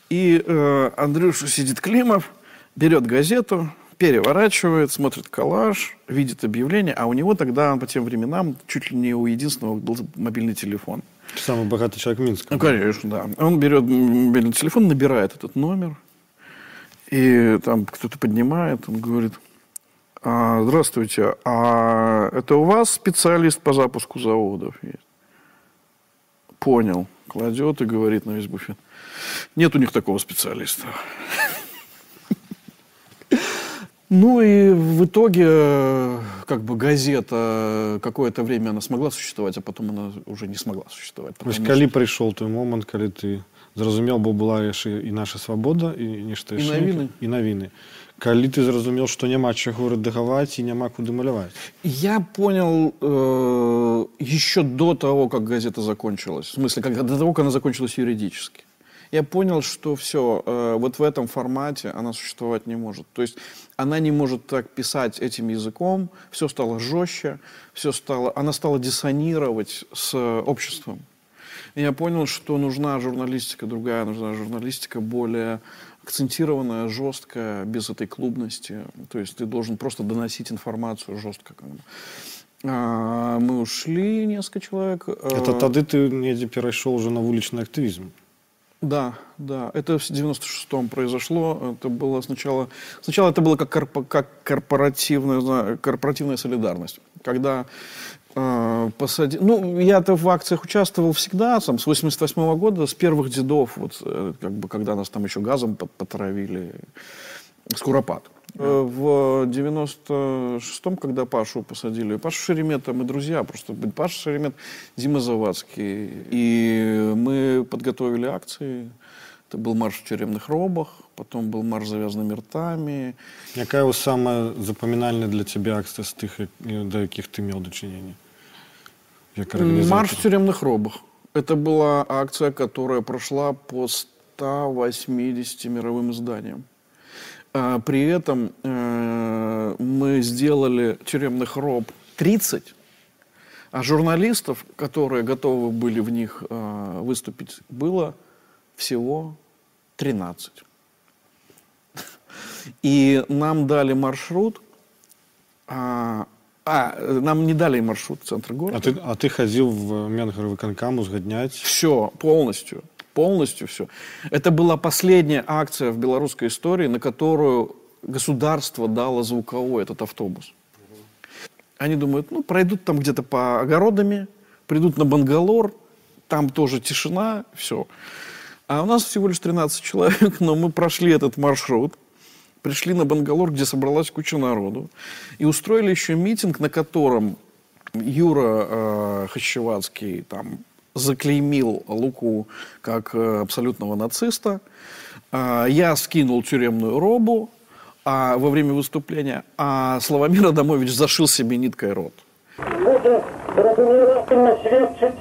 И э, Андрюша сидит Климов, берет газету, переворачивает, смотрит коллаж, видит объявление, а у него тогда по тем временам чуть ли не у единственного был мобильный телефон. Самый богатый человек Минска. Ну, конечно, да. Он берет мобильный телефон, набирает этот номер, и там кто-то поднимает, он говорит, а, здравствуйте, а это у вас специалист по запуску заводов есть? Понял. Кладет и говорит на весь буфет. Нет у них такого специалиста. Ну и в итоге как бы газета какое-то время она смогла существовать, а потом она уже не смогла существовать. То есть, коли пришел той момент, когда ты зразумел, бо была яшчэ і наша свабода і нешта і навіны і навіны калі ты зразумел што няма чаго рэдагаваць і няма куды маляваць я понял э, еще до того как газета закончилась в смысле как до того как она закончилась юридически я понял, что все, э, вот в этом формате она существовать не может. То есть она не может так писать этим языком, все стало жестче, все стало, она стала диссонировать с обществом. И я понял, что нужна журналистика другая, нужна журналистика более акцентированная, жесткая, без этой клубности. То есть ты должен просто доносить информацию жестко. А, мы ушли, несколько человек. Это тогда ты недзе перешел уже на уличный активизм. Да, да. Это в 96-м произошло. Это было сначала... Сначала это было как, корпо, как корпоративная, корпоративная солидарность. Когда э, посади... Ну, я-то в акциях участвовал всегда, там, с 88 -го года, с первых дедов, вот, э, как бы, когда нас там еще газом потравили. Скоропад. Э, в 96-м, когда Пашу посадили, Пашу Шеремета, мы друзья, просто Паша Шеремет, Дима Завадский. И мы подготовили акции. Это был марш в тюремных робах, потом был марш с завязанными ртами. Какая у самая запоминальная для тебя акция с тех, до яких ты имел дочинение? Марш в тюремных робах. Это была акция, которая прошла по 180 мировым изданиям. А, при этом э, мы сделали тюремных роб 30, а журналистов, которые готовы были в них э, выступить, было всего 13. И нам дали маршрут, а, а, нам не дали маршрут в центр города. А ты, а ты ходил в Менгоровый конкам узгоднять? Все, полностью полностью все. Это была последняя акция в белорусской истории, на которую государство дало звуковой этот автобус. Они думают, ну, пройдут там где-то по огородами, придут на Бангалор, там тоже тишина, все. А у нас всего лишь 13 человек, но мы прошли этот маршрут, пришли на Бангалор, где собралась куча народу, и устроили еще митинг, на котором Юра э, Хащевацкий там заклеймил Луку как э, абсолютного нациста. А, я скинул тюремную робу а, во время выступления, а Славомир Адамович зашил себе ниткой рот. Буде зрозуміло свідчить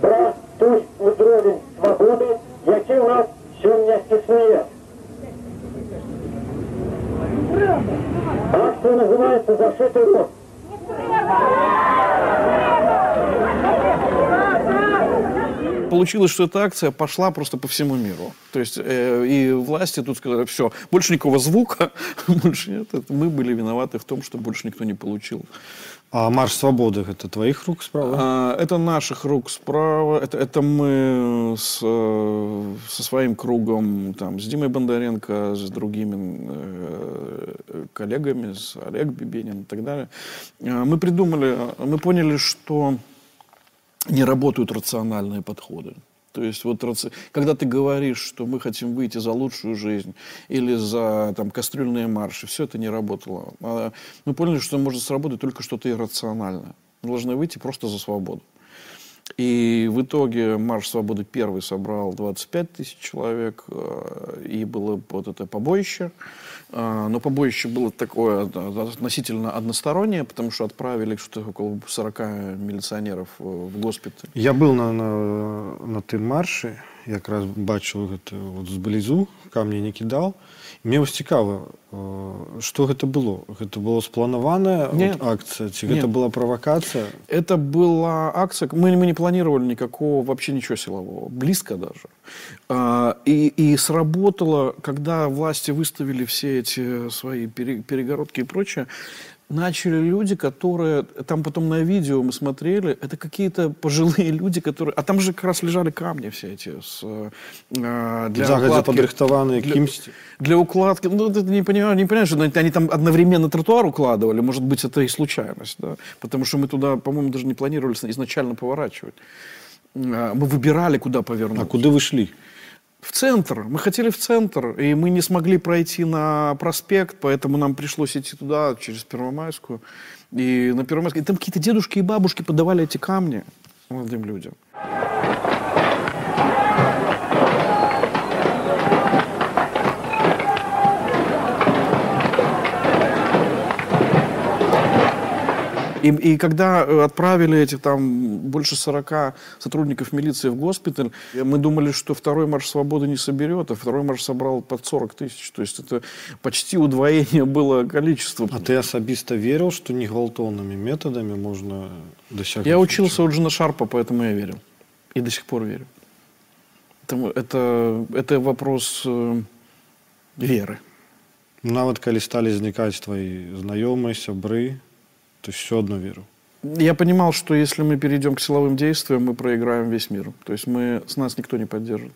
про той уровень свободи, який у нас сьогодні існує. Акція називається «Зашитий рот». Получилось, что эта акция пошла просто по всему миру. То есть э, и власти тут сказали, все, больше никакого звука, *laughs* больше нет. Это мы были виноваты в том, что больше никто не получил. А марш свободы это твоих рук справа? А, это наших рук справа. Это, это мы с, э, со своим кругом, там, с Димой Бондаренко, с другими э, коллегами, с Олег Бибенин и так далее. Э, мы придумали, мы поняли, что не работают рациональные подходы. То есть вот когда ты говоришь, что мы хотим выйти за лучшую жизнь или за там, кастрюльные марши, все это не работало. А мы поняли, что может сработать только что-то иррациональное. Мы должны выйти просто за свободу. И в итоге Марш Свободы первый собрал 25 тысяч человек, э, и было вот это побоище. Э, но побоище было такое относительно одностороннее, потому что отправили что-то около 40 милиционеров э, в госпиталь. Я был на, на, на тым марше, якраз бачыў гэта вот зблізу камні не кідаў мне вось цікава что гэта было? Гэта было спланаваная акция ці гэта была провокация это была акция мы, мы не планировали никакого вообще ничего силового близко даже. А, и, и сработало когда власти выставили все эти свои перегородки и прочее начали люди, которые, там потом на видео мы смотрели, это какие-то пожилые *laughs* люди, которые, а там же как раз лежали камни все эти с, э, для Загодя укладки. подрихтованные для, для укладки, ну ты не понимаешь, не понимаешь, что они там одновременно тротуар укладывали, может быть это и случайность, да, потому что мы туда, по-моему, даже не планировали изначально поворачивать. А, мы выбирали, куда повернуть. А куда вы шли? В центр. Мы хотели в центр, и мы не смогли пройти на проспект, поэтому нам пришлось идти туда, через Первомайскую. И на Первомайской... И там какие-то дедушки и бабушки подавали эти камни молодым людям. И, и когда э, отправили этих там больше 40 сотрудников милиции в госпиталь, мы думали, что второй марш свободы не соберет, а второй марш собрал под 40 тысяч. То есть это почти удвоение было количества. А ты особисто верил, что не гвалтовными методами можно достигнуть? Я учился у Джина Шарпа, поэтому я верил. И до сих пор верю. Это, это, это вопрос э, веры. Нават калі сталі знікаць твои знаёмыя сябры то есть все одно веру. Я понимал, что если мы перейдем к силовым действиям, мы проиграем весь мир. То есть мы, с нас никто не поддержит.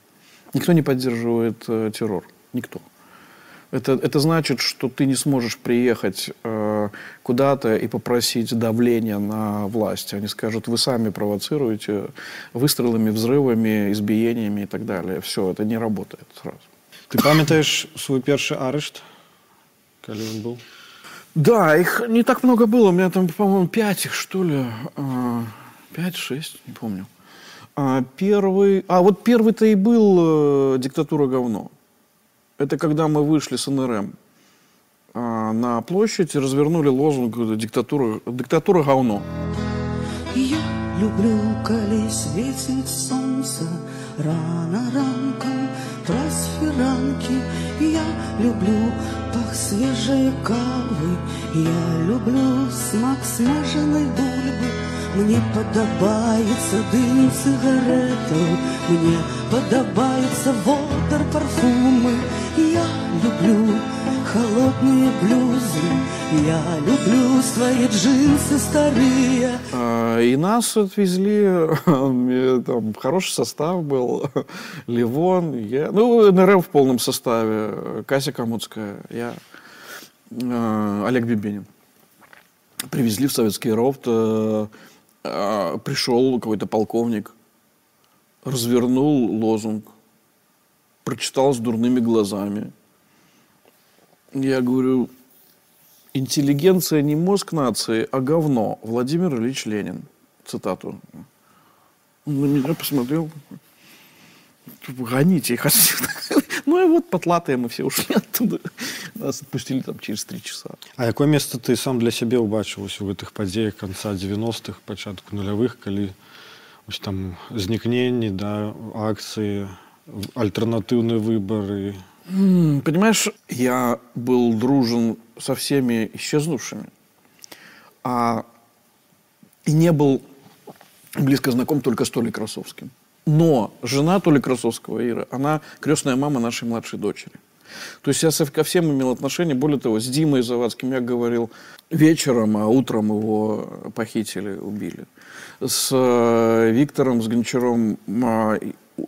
Никто не поддерживает э, террор. Никто. Это, это значит, что ты не сможешь приехать э, куда-то и попросить давления на власть. Они скажут, вы сами провоцируете выстрелами, взрывами, избиениями и так далее. Все, это не работает сразу. Ты памятаешь свой первый арешт, когда он был? Да, их не так много было. У меня там, по-моему, пять их, что ли. А, пять-шесть, не помню. А первый... А вот первый-то и был э, «Диктатура говно». Это когда мы вышли с НРМ а, на площадь и развернули лозунг «Диктатура, диктатура говно». Я люблю, коли светит солнце рано ранком, прась фиранки. Я люблю пах свежей кавы, я люблю смак смаженной бульбы. Мне подобается дым сигаретов, мне подобается водор парфумы. Я люблю холодные блюзы, я люблю свои джинсы старые. А, и нас отвезли, *laughs* там хороший состав был, *laughs* Ливон, я, ну, НРМ в полном составе, Кася Камутская, я, а, Олег Бибенин. Привезли в Советский Ровт, э, пришел какой-то полковник, развернул лозунг, прочитал с дурными глазами. Я говорю, интеллигенция не мозг нации, а говно. Владимир Ильич Ленин. Цитату. Он на меня посмотрел. Гоните их отсюда. *laughs* Ну и вот потлатые мы все ушли оттуда. Нас отпустили там через три часа. А какое место ты сам для себя убачыў в этих падзеях конца 90-х, початку нулевых, калі ось там знікненні, да, акции, альтернативные выборы? Понимаешь, я был дружен со всеми исчезнувшими, а и не был близко знаком только с Толей Красовским. Но жена Толи Красовского, Ира, она крестная мама нашей младшей дочери. То есть я ко всем имел отношение. Более того, с Димой Завадским я говорил вечером, а утром его похитили, убили. С э, Виктором, с Гончаром а,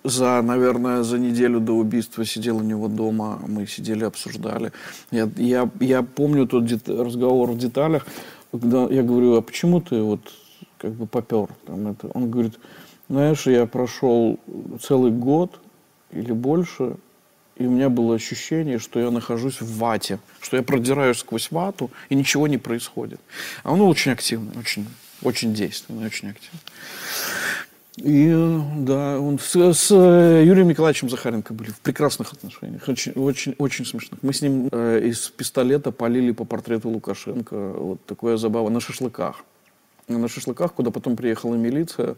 за, наверное, за неделю до убийства сидел у него дома, мы сидели, обсуждали. Я, я, я помню тот дет, разговор в деталях, когда я говорю, а почему ты вот как бы попер? Там это? Он говорит, Знаешь, я прошел целый год или больше, и у меня было ощущение, что я нахожусь в вате, что я продираюсь сквозь вату, и ничего не происходит. А он очень активный, очень, очень действенный, очень активный. И да, он с, с Юрием Николаевичем Захаренко были в прекрасных отношениях, очень, очень, очень смешных. Мы с ним э, из пистолета полили по портрету Лукашенко, вот такое забава, на шашлыках. На шашлыках, куда потом приехала милиция,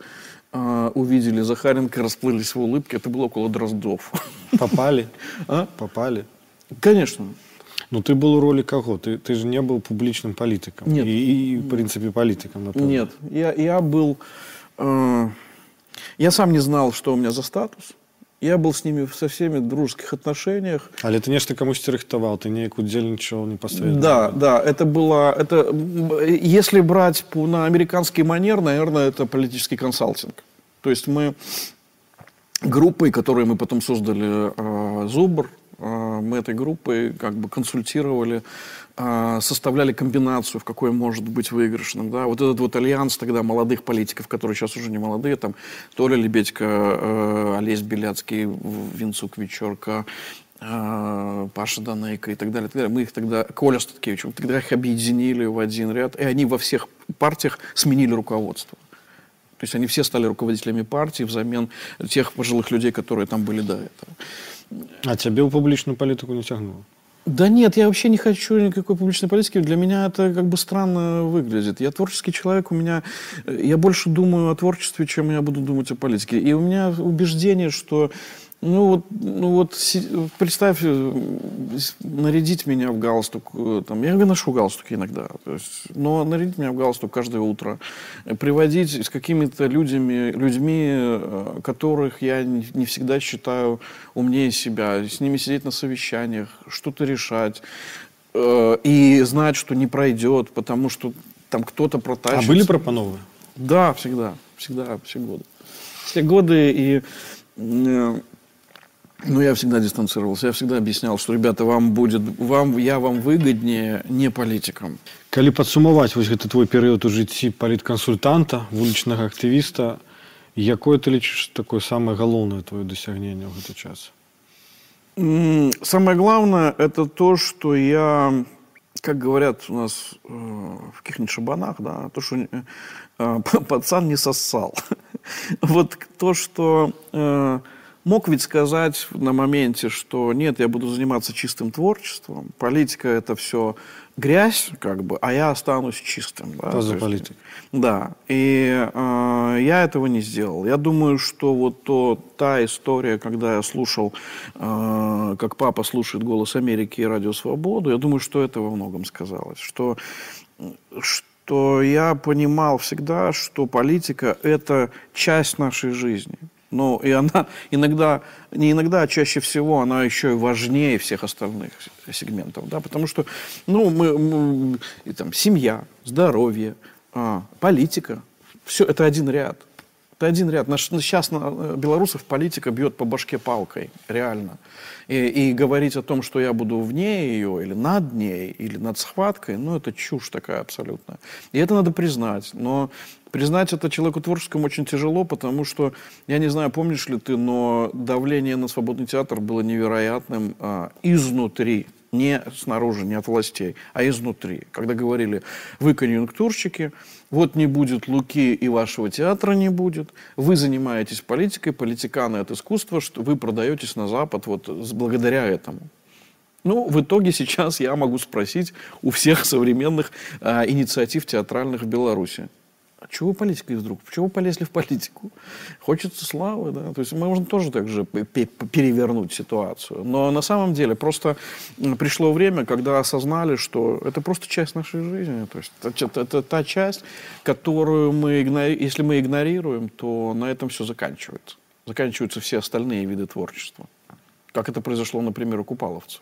э, увидели Захаренко, расплылись в улыбке, это было около Дроздов. Попали? А? Попали? Конечно. Ну, ты был в роли кого? Ты, ты же не был публичным политиком. Нет. И, и в принципе, политиком, например. Нет, я, я был... э, я сам не знал, что у меня за статус. Я был с ними со всеми в дружеских отношениях. Але ты нешта камусьці рыхтаваў ты неяк удзельнічаў непасрэдна Да, да, это было, это, м, если брать по- на американский манер, наверное, это политический консалтинг. То есть мы группой, которые мы потом создали, э, Зубр, э, мы этой группой как бы консультировали, э, составляли комбинацию, в какой может быть выигрышным. Да? Вот этот вот альянс тогда молодых политиков, которые сейчас уже не молодые, там Толя Лебедько, э, Олесь Беляцкий, В- Винцук Вечерка, э, Паша Данейко и так далее, и так далее. Мы их тогда, Коля Статкевич, мы тогда их объединили в один ряд, и они во всех партиях сменили руководство. То есть они все стали руководителями партии взамен тех пожилых людей, которые там были до этого. А цябе ў публічную палітыку не цягнула Да нет, я вообще не хочу никакой публичной политики. Для меня это как бы странно выглядит. Я творческий человек, у меня... э, Я больше думаю о творчестве, чем я буду думать о политике. И у меня убеждение, что... Ну вот, ну вот представь, э, нарядить меня в галстук, э, там, я ношу галстуки иногда, то есть, но нарядить меня в галстук каждое утро, э, приводить с какими-то людьми, людьми, которых я не, всегда считаю умнее себя, с ними сидеть на совещаниях, что-то решать, и знать, что не пройдет, потому что там кто-то А протащится. былі прапановы Да, всегда, всегда, все годы. Все годы, и ну, я всегда дистанцировался, я всегда объяснял, что, ребята, вам будет, вам, я вам выгоднее не политикам. калі падсумаваць вось гэты твой перыяд у жыцці паліткансультанта вулічнага актывіста якое ты лічыш такое самае галоўнае твоё дасягненне ў гэты час М, Самое главное, это то, что я, как говорят у нас э, в каких-нибудь шабанах, да, то, что э, *laughs* э, пацан не сосал. *laughs* Вот то, что э, мог ведь сказать на моменте, что нет, я буду заниматься чистым творчеством, политика это все грязь, как бы, а я останусь чистым. Да? Кто за политик? Да, и э, я этого не сделал. Я думаю, что вот то, та история, когда я слушал, э, как папа слушает «Голос Америки» и «Радио Свободу», я думаю, что это во многом сказалось. Что, что я понимал всегда, что политика – это часть нашей жизни. Ну, и она иногда, не иногда, а чаще всего она еще и важнее всех остальных сегментов, да, потому что, ну, мы, мы- и там, семья, здоровье, а, политика, все это один ряд. Это один ряд. Наш, сейчас на- белорусов политика бьет по башке палкой, реально. И, и говорить о том, что я буду вне ее, или над ней, или над схваткой, ну, это чушь такая абсолютно. И это надо признать. Но признать это человеку творческому очень тяжело, потому что, я не знаю, помнишь ли ты, но давление на свободный театр было невероятным а, изнутри. Не снаружи, не от властей, а изнутри. Когда говорили, вы конъюнктурщики, вот не будет Луки и вашего театра не будет, вы занимаетесь политикой, политиканы от искусства, что вы продаетесь на Запад вот благодаря этому. Ну, в итоге сейчас я могу спросить у всех современных а, инициатив театральных в Беларуси. А чего политикой вдруг? Почему полезли в политику? Хочется славы, да? То есть мы можем тоже так же пе- пе- перевернуть ситуацию. Но на самом деле просто пришло время, когда осознали, что это просто часть нашей жизни. То есть это, это- это та часть, которую мы, игно- если мы игнорируем, то на этом все заканчивается. Заканчиваются все остальные виды творчества. Как это произошло, например, у купаловцев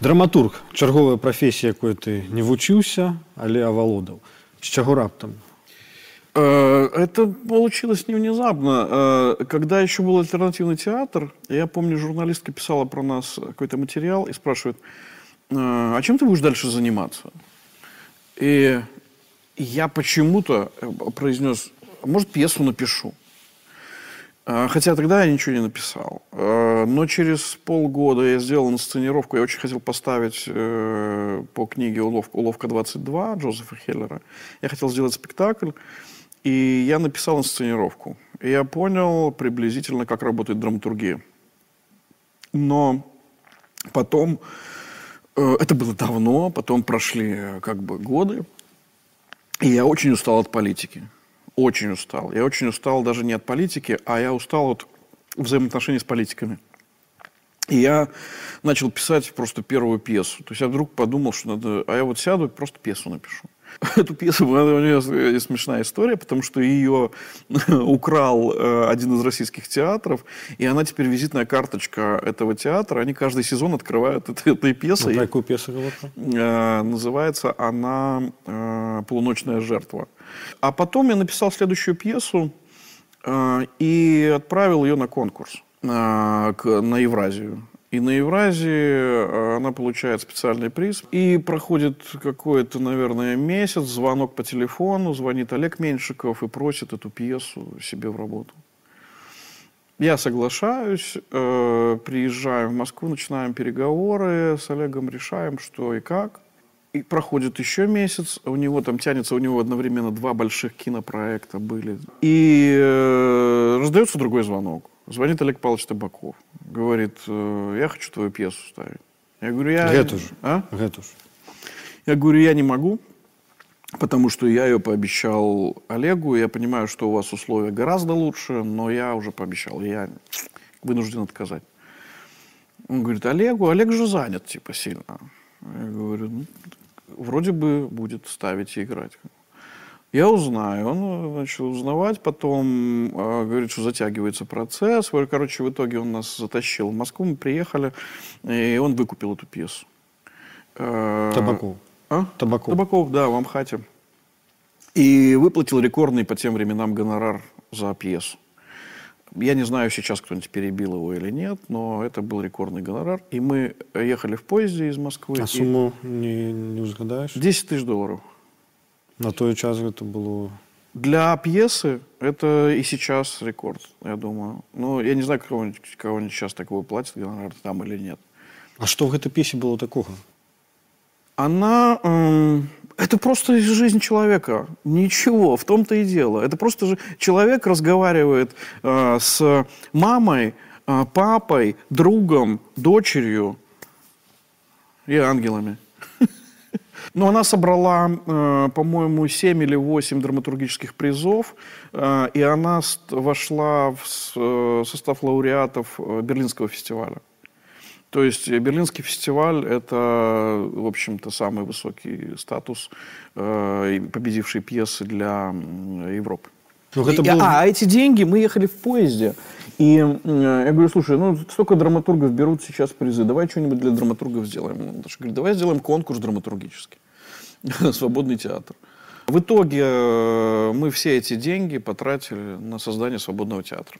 драматург чарговая прафесія якой ты не вучыўся але авалодаў з чаго раптам Э, Это получилось не внезапно. Э, Когда еще был альтернативный театр, я помню, журналистка писала про нас какой-то материал и спрашивает, «Э, а чем ты будешь дальше заниматься? И я почему-то э, произнес может, пьесу напишу. А, Хотя тогда я ничего не написал. А, Но через полгода я сделал инсценировку. Я очень хотел поставить э, по книге «Уловка, «Уловка 22» Джозефа Хеллера. Я хотел сделать спектакль. И я написал инсценировку. И я понял приблизительно, как работает драматургия. Но потом, э, это было давно, потом прошли э, как бы годы, и я очень устал от политики. Очень устал. Я очень устал даже не от политики, а я устал от взаимоотношений с политиками. И я начал писать просто первую пьесу. То есть я вдруг подумал, что надо... А я вот сяду и просто пьесу напишу. *laughs* Эту пьесу, у нее смешная история, потому что ее *laughs* украл э, один из российских театров, и она теперь визитная карточка этого театра. Они каждый сезон открывают этой, этой Ну, пьесой. про какую пьесу говорю? Э, называется она э, «Полуночная жертва». А потом я написал следующую пьесу э, и отправил ее на конкурс э, к- на Евразию. И на Евразии э, она получает специальный приз. И проходит какой-то, наверное, месяц, звонок по телефону, звонит Олег Меньшиков и просит эту пьесу себе в работу. Я соглашаюсь, э, приезжаем в Москву, начинаем переговоры с Олегом, решаем, что и как. И проходит еще месяц, у него там тянется, у него одновременно два больших кинопроекта были. И э, раздается другой звонок. Звонит Олег Павлович Табаков. Говорит, э, я хочу твою пьесу ставить. Я говорю, я... Гэту же. А? Гэту ж. Я говорю, я не могу, потому что я ее пообещал Олегу. Я понимаю, что у вас условия гораздо лучше, но я уже пообещал. Я вынужден отказать. Он говорит, Олегу, Олег же занят, типа, сильно. Я говорю, ну, вроде бы будет ставить и играть. Я узнаю. Он начал узнавать, потом э, говорит, что затягивается процесс. Короче, в итоге он нас затащил в Москву, мы приехали, и он выкупил эту пьесу. Э, Табаков. а? Табаков. Табаков, да, в Амхате. И выплатил рекордный по тем временам гонорар за пьесу. Я не знаю, сейчас кто-нибудь перебил его или нет, но это был рекордный гонорар. И мы ехали в поезде из Москвы. А сумму не, не узгадаешь? 10 тысяч долларов. На той час это было... Для пьесы это и сейчас рекорд, я думаю. Ну, я не знаю, кого-нибудь, кого-нибудь сейчас такого платят гонорар там или нет. А что в этой пьесе было такого? Она... эм, это просто из жизни человека. Ничего, в том-то и дело. Это просто же человек разговаривает э, с мамой, э, папой, другом, дочерью и ангелами. *laughs* Но она собрала, э, по-моему, 7 или 8 драматургических призов, э, и она вошла в э, состав лауреатов э, Берлинского фестиваля. То есть э, Берлинский фестиваль – это, в общем-то, самый высокий статус э, победившей пьесы для Европы. Ну, это И- был- А эти деньги, мы ехали в поезде. И э, я говорю, слушай, ну столько драматургов берут сейчас призы, давай что-нибудь для драматургов сделаем. Даже говорит, давай сделаем конкурс драматургический. *laughs* Свободный театр. В итоге э, мы все эти деньги потратили на создание свободного театра.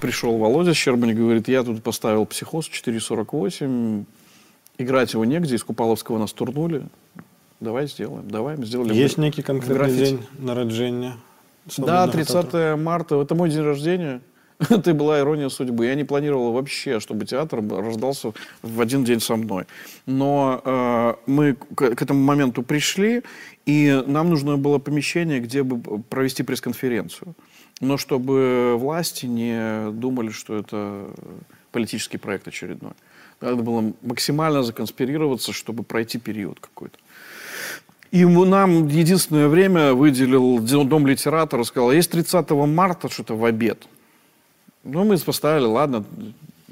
Пришел Володя Щербань, говорит, я тут поставил психоз 4.48, играть его негде, из Купаловского нас турнули. Давай сделаем, давай, мы сделали. Есть в- некий конкретный граффити. день народжения? Да, свободного 30 театра? марта. Это мой день рождения. *laughs* Это была ирония судьбы. Я не планировал вообще, чтобы театр рождался в один день со мной. Но э, мы к, к этому моменту пришли, и нам нужно было помещение, где бы провести пресс-конференцию. Но чтобы власти не думали, что это политический проект очередной. Надо было максимально законспирироваться, чтобы пройти период какой-то. И нам единственное время выделил Дом литератора, сказал, есть 30 марта что-то в обед. Ну, мы поставили, ладно,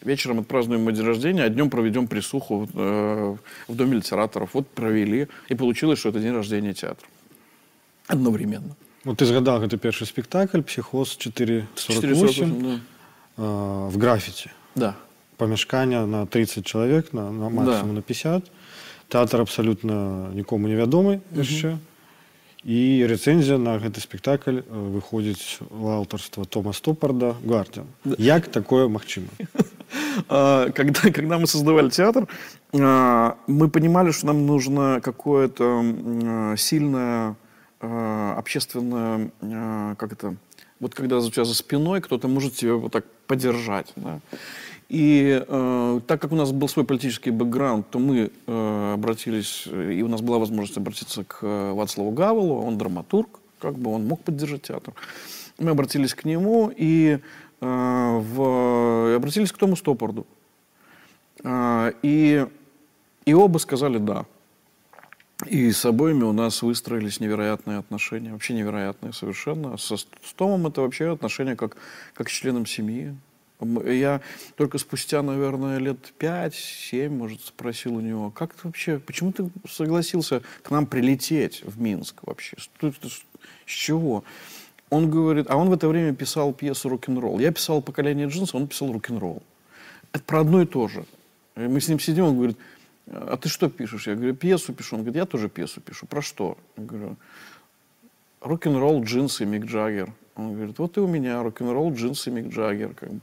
вечером отпразднуем мой день рождения, а днем проведем присуху э, в Доме литераторов. Вот провели, и получилось, что это день рождения театра. Одновременно. Вот ты згадал гэты першы спектакль психоз 448 448, да. э, в графіці Да. памяшкання на 30 чалавек на, на максимум Да. на 50 тэатр абсалютна нікому невядомы яшчэ і рэцэнзія на гэты спектакль э, выходзіць у аўтарства Тома Стопарда гвардзян як такое магчыма *laughs* А, когда, когда мы создавали театр, а, мы понимали, что нам нужно какое-то м, а, сильное э, общественная, э, как это, вот когда у тебя за спиной кто-то может тебя вот так поддержать. Да? И э, так как у нас был свой политический бэкграунд, то мы э, обратились, и у нас была возможность обратиться к э, Вацлаву Гавелу, он драматург, как бы он мог поддержать театр. Мы обратились к нему и э, в, обратились к Тому Стопорду. Э, и, и оба сказали «да». И с обоими у нас выстроились невероятные отношения, вообще невероятные совершенно. Со, с Томом это вообще отношения как, как с членом семьи. Я только спустя, наверное, лет 5-7, может, спросил у него, как ты вообще, почему ты согласился к нам прилететь в Минск вообще? Что, с чего? Он говорит, а он в это время писал пьесу «Рок-н-ролл». Я писал «Поколение джинса», он писал «Рок-н-ролл». Это про одно и то же. Мы с ним сидим, он говорит, а ты что пишешь? Я говорю, пьесу пишу. Он говорит, я тоже пьесу пишу. Про что? Я говорю, рок-н-ролл, джинсы, Мик Джаггер. Он говорит, вот и у меня рок-н-ролл, джинсы, Мик Джаггер. Как бы.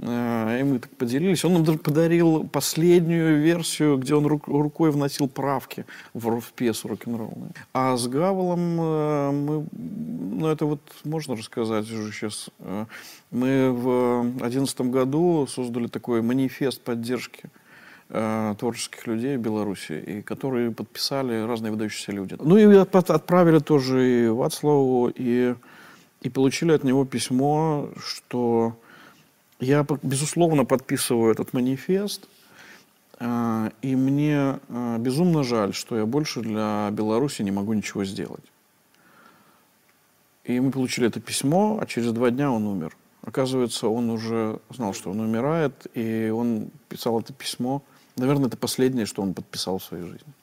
А, и мы так поделились. Он нам даже подарил последнюю версию, где он рукой вносил правки в, в пьесу рок-н-ролл. А с Гавелом э, мы, ну это вот можно рассказать уже сейчас. Э, мы в 2011 году создали такой манифест поддержки э, творческих людей в Беларуси, и которые подписали разные выдающиеся люди. Ну и отправили тоже и Вацлаву, и, и получили от него письмо, что я, безусловно, подписываю этот манифест, э, и мне э, безумно жаль, что я больше для Беларуси не могу ничего сделать. И мы получили это письмо, а через два дня он умер. Оказывается, он уже знал, что он умирает, и он писал это письмо – Наверное, это последнее, что он подписал в своей жизни.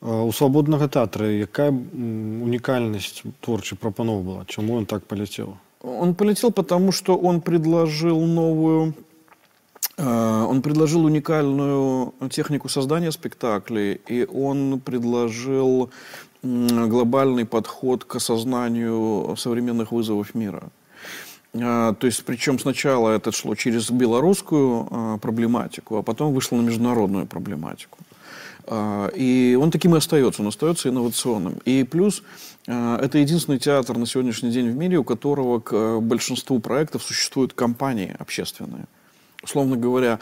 У свабоднага тэатра якая уникальность творчай прапаноў была чему он так полетел он полетел потому что он предложил новую э, он предложил уникальную технику создания спектаклей, и он предложил глобальный подход к осознанию современных вызовов мира. А, то есть, причем сначала это шло через белорусскую а, проблематику, а потом вышло на международную проблематику. А, и он таким и остается, он остается инновационным. И плюс это единственный театр на сегодняшний день в мире, у которого к большинству проектов существуют компании общественные. Условно говоря,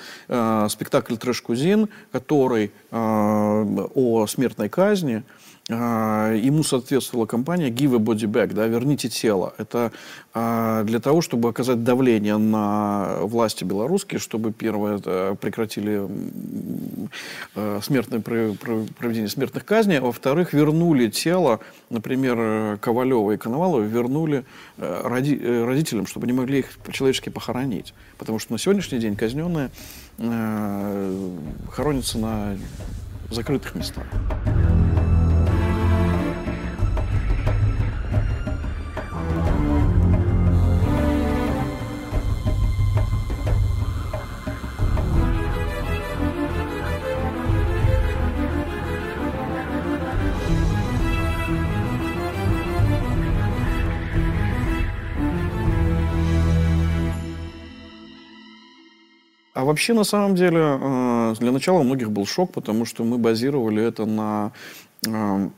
спектакль «Трэш-кузин», который о смертной казни – ему соответствовала компания Give a Body Back, да, верните тело. Это а, для того, чтобы оказать давление на власти белорусские, чтобы первое прекратили а, смертное проведение смертных казней, а во-вторых, вернули тело, например, Ковалева и Коновалова, вернули э, роди, э, родителям, чтобы они могли их по-человечески похоронить. Потому что на сегодняшний день казненные э, хоронятся на закрытых местах. Вообще, на самом деле, э, для начала у многих был шок, потому что мы базировали это на э,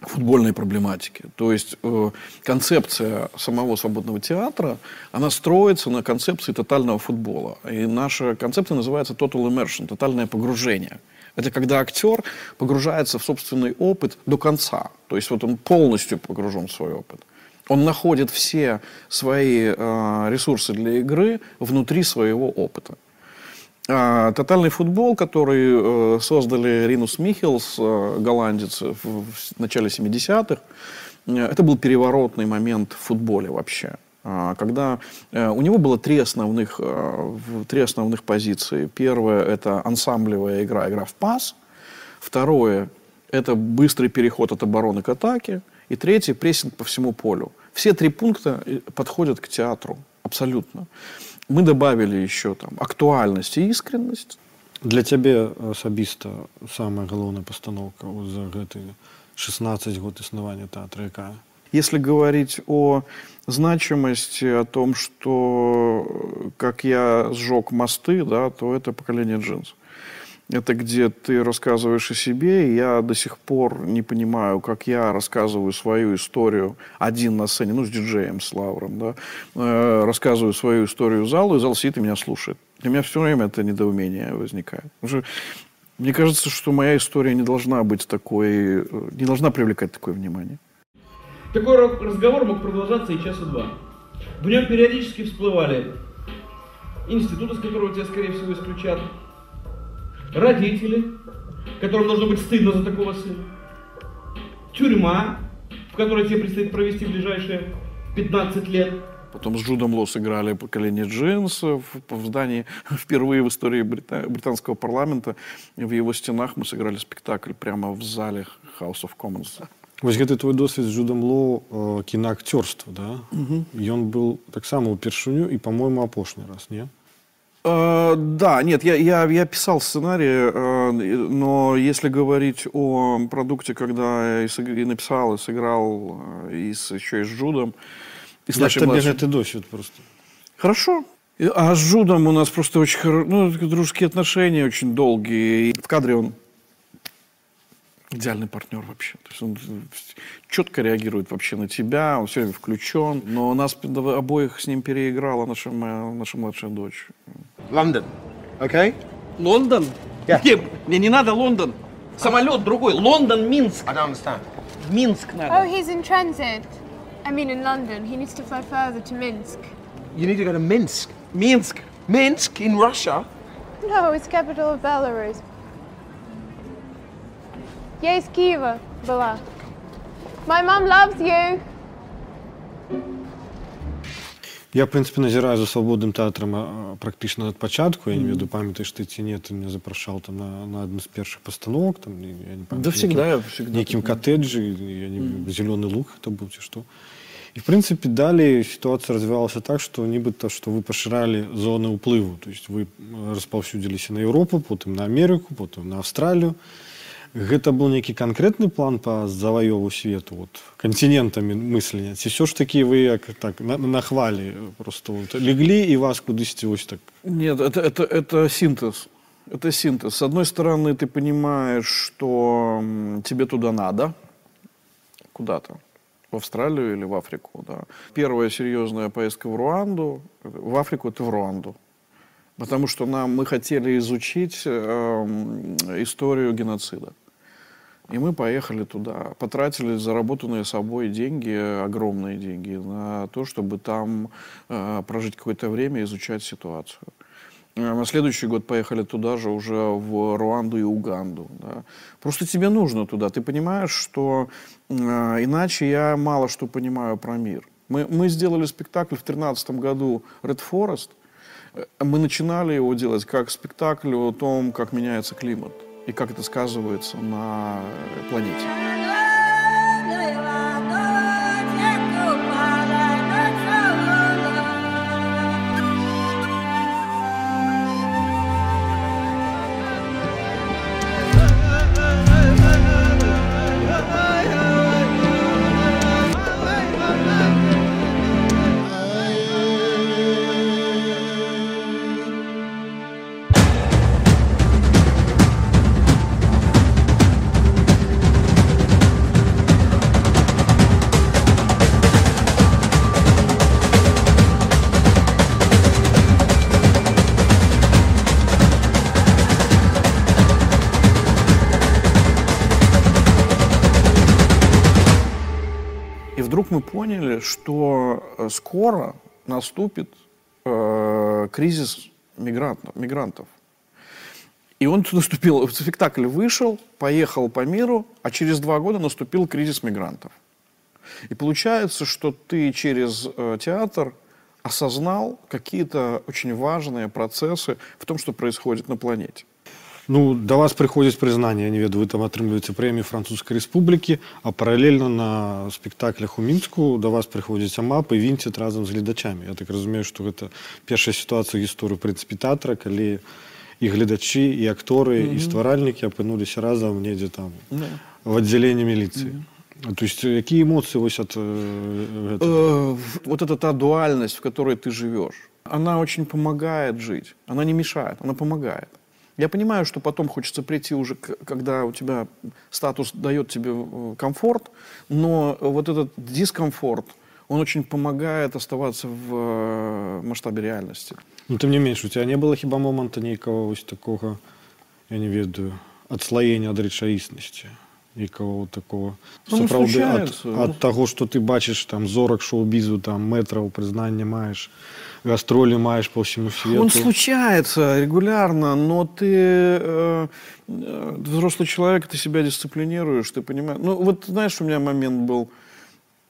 футбольной проблематике. То есть э, концепция самого свободного театра, она строится на концепции тотального футбола. И наша концепция называется total immersion, тотальное погружение. Это когда актер погружается в собственный опыт до конца. То есть вот он полностью погружен в свой опыт. Он находит все свои э, ресурсы для игры внутри своего опыта. А, тотальный футбол, который э, создали Ринус Михелс, э, голландец, в начале 70-х, э, это был переворотный момент в футболе вообще. А, когда у него было три основных, три основных позиции. Первое – это ансамблевая игра, игра в пас. Второе – это быстрый переход от обороны к атаке. И третье – прессинг по всему полю. Все три пункта подходят к театру абсолютно мы добавили еще там актуальность и искренность. Для цябе асабіста самая галоўная пастаноўка за гэты 16 год існавання тэатра якая Если говорить о значимости, о том, что э, как я сжег мосты, да, то это поколение джинс. Это где ты рассказываешь о себе, и я до сих пор не понимаю, как я рассказываю свою историю один на сцене, ну, с диджеем, с Лавром, да, э, рассказываю свою историю залу, и зал сидит и меня слушает. Для меня все время это недоумение возникает. Что мне кажется, что моя история не должна быть такой, э, не должна привлекать такое внимание. Такой ра- разговор мог продолжаться и часа два. В нем периодически всплывали институты, с которого тебя, скорее всего, исключат, родители, которым должно быть стыдно за такого сына, тюрьма, в которой тебе предстоит провести ближайшие 15 лет, Потом с Джудом Ло сыграли поколение джинс в, в здании *laughs* впервые в истории брита- британского парламента. В его стенах мы сыграли спектакль прямо в зале House of Commons. Вось гэты твой досвед з Джудам Лоу э, кінаакцёрства да ён быў таксама ўпершыню і по-моему апошні раз не Э, да, нет, я, я, я писал сценарий, э, но если говорить о продукте, когда я и, написал, и сыграл, э, и с, еще и с Джудом, и с нашим табе младшим- гэты досвед просто Хорошо. А с Жудом у нас просто очень хоро... ну, дружеские отношения очень долгие. И в кадре он идеальный партнер вообще. То есть он четко реагирует вообще на тебя, он все время включен. Но нас обоих с ним переиграла наша, моя, наша младшая дочь. London. Okay? Лондон? Yeah. Мне не надо Лондон. Самолет другой. Лондон, Минск. I don't understand. Минск надо. Oh, he's in transit. I mean, in London. He needs to fly further to Minsk. You need to go to Minsk. Минск. Minsk in Russia? No, it's capital of Belarus. Я из Киева была. My mom loves you. Я, в принципе, назіраю за свабодным тэатрам а, практычна ад пачатку. Я не ведаю, памятаеш ты ці не, ты меня запрашаў там на, на адну з першых пастановак там, я не памятаю, Да всегда, нейкім- всегда нейкім так, да. коттеджы, я не, зеленый луг это был ці што. И, в принципе, далее ситуация развивалась так, что нібыта, что вы поширали зоны уплыву. То есть вы э, распаўсюдзіліся на Европу, потым на Америку, потым на Австралию. Гэта был нейкі конкретный план по заваёву свету вот, континентами мыслення ці все ж таки вы як так на, на хвалі просто вот, леглі і вас кудысьці вось так Нет, это, это, это синтез. Это синтез. С одной стороны, ты понимаешь, что м, тебе туда надо, куда-то, в Австралию или в Африку. Да. Первая серьезная поездка в Руанду, в Африку это в Руанду. Потому что нам, мы хотели изучить эм, историю геноцида. И мы поехали туда, потратили заработанные собой деньги, огромные деньги, на то, чтобы там э, прожить какое-то время изучать ситуацию. Э, На следующий год поехали туда же, уже в Руанду и Уганду. да. Просто тебе нужно туда. Ты понимаешь, что э, иначе я мало что понимаю про мир. Мы, мы сделали спектакль в 2013 году «Red Forest». Э, Мы начинали его делать как спектакль о том, как меняется климат и как это сказывается на э, планете. Скоро наступит э, кризис мигрантов, мигрантов. И он *laughs* наступил, спектакль вышел, поехал по миру, а через два года наступил кризис мигрантов. И получается, что ты через э, театр осознал какие-то очень важные процессы в том, что происходит на планете. Ну, до вас приходит признание, я не ведаю, вы там атрымліваеце прэмію французскай рэспублікі, а паралельна на спектаклях у мінску до вас прыходзіць амап і вінцет разам з гледачамі. Я так разумею, што гэта першая сітуацыя ў гісторыі прынцыпе тэатра, калі і гледачы і акторы і стваральнікі апынуліся разам недзе там в аддзяленні міліцыі. То есть какие эмоции вось от э, этого? Э, вот это та дуальность, в которой ты живешь, она очень помогает жить. Она не мешает, она помогает. Я понимаю, что потом хочется прийти уже, к- когда у тебя статус дает тебе э, комфорт, но вот этот дискомфорт, он очень помогает оставаться в э, масштабе реальности. Ну, тым не менш у тебя не было хіба моманта нейкага вось такога я не ведаю адслаення ад рэчаіснасці нейкага вот такого Ну, сапраўды ад, случаецца. ад таго што ты бачыш там зорак шоу-бізу там метраў прызнання маеш гастролі маеш по ўсяму свету Он случается регулярно, но ты э, э, взрослый человек, ты себя дисциплинируешь, ты понимаешь. Ну вот знаешь, у меня момент был.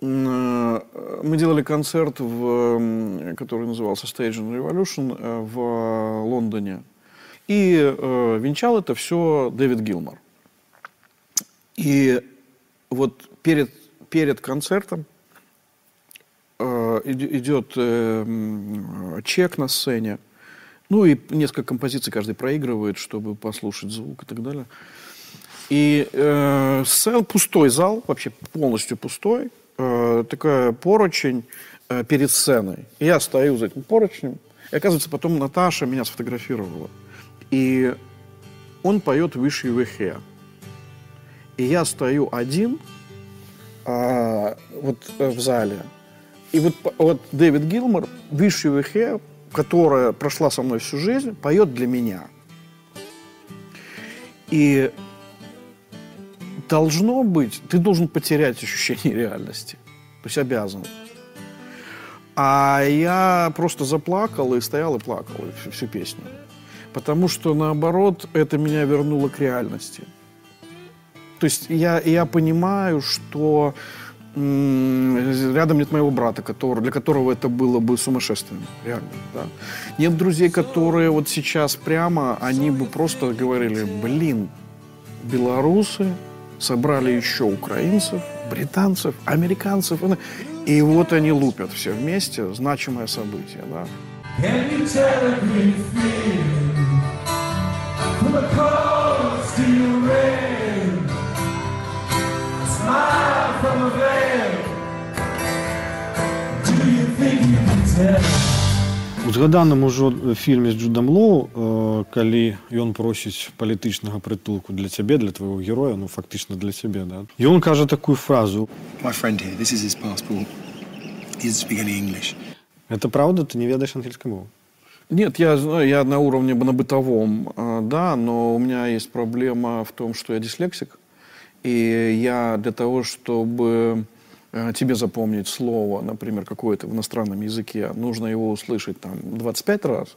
Э, Мы делали концерт, в, который назывался Stage and Revolution э, в Лондоне. И э, венчал это все Дэвид Гилмор. И вот перед, перед концертом идет э, чек на сцене. Ну и несколько композиций каждый проигрывает, чтобы послушать звук и так далее. И э, сцен, пустой зал, вообще полностью пустой, э, такая поручень э, перед сценой. И я стою за этим поручнем, и оказывается, потом Наташа меня сфотографировала. И он поет «Wish You Were Here». И я стою один а, вот э, в зале. И вот, вот Дэвид Гилмор «Wish You Were Here», которая прошла со мной всю жизнь, поет для меня. И должно быть, ты должен потерять ощущение реальности. То есть обязан. А я просто заплакал и стоял и плакал и всю, всю песню. Потому что, наоборот, это меня вернуло к реальности. То есть я, я понимаю, что рядом нет моего брата, который, для которого это было бы сумасшествием. Реально, да. Нет друзей, которые вот сейчас прямо, они бы просто говорили, блин, белорусы собрали еще украинцев, британцев, американцев. И вот они лупят все вместе, значимое событие, да. Can you tell a green field from the to your rain? Smile from a veil. Do you think you can tell? у згаданым ужо фільме з Джудам Лоу э, калі ён просіць палітычнага прытулку для цябе для твайго героя ну фактычна для цябе да ён кажа такую фразу My friend here, this is his passport. He doesn't speak any English. это правда ты не ведаеш ангельскай мовы Нет, я знаю, я на уровне на бытовом, а, да, но у меня есть проблема в том, что я дислексик. И я для того, чтобы э, тебе запомнить слово, например, какое-то в иностранном языке, нужно его услышать там 25 раз,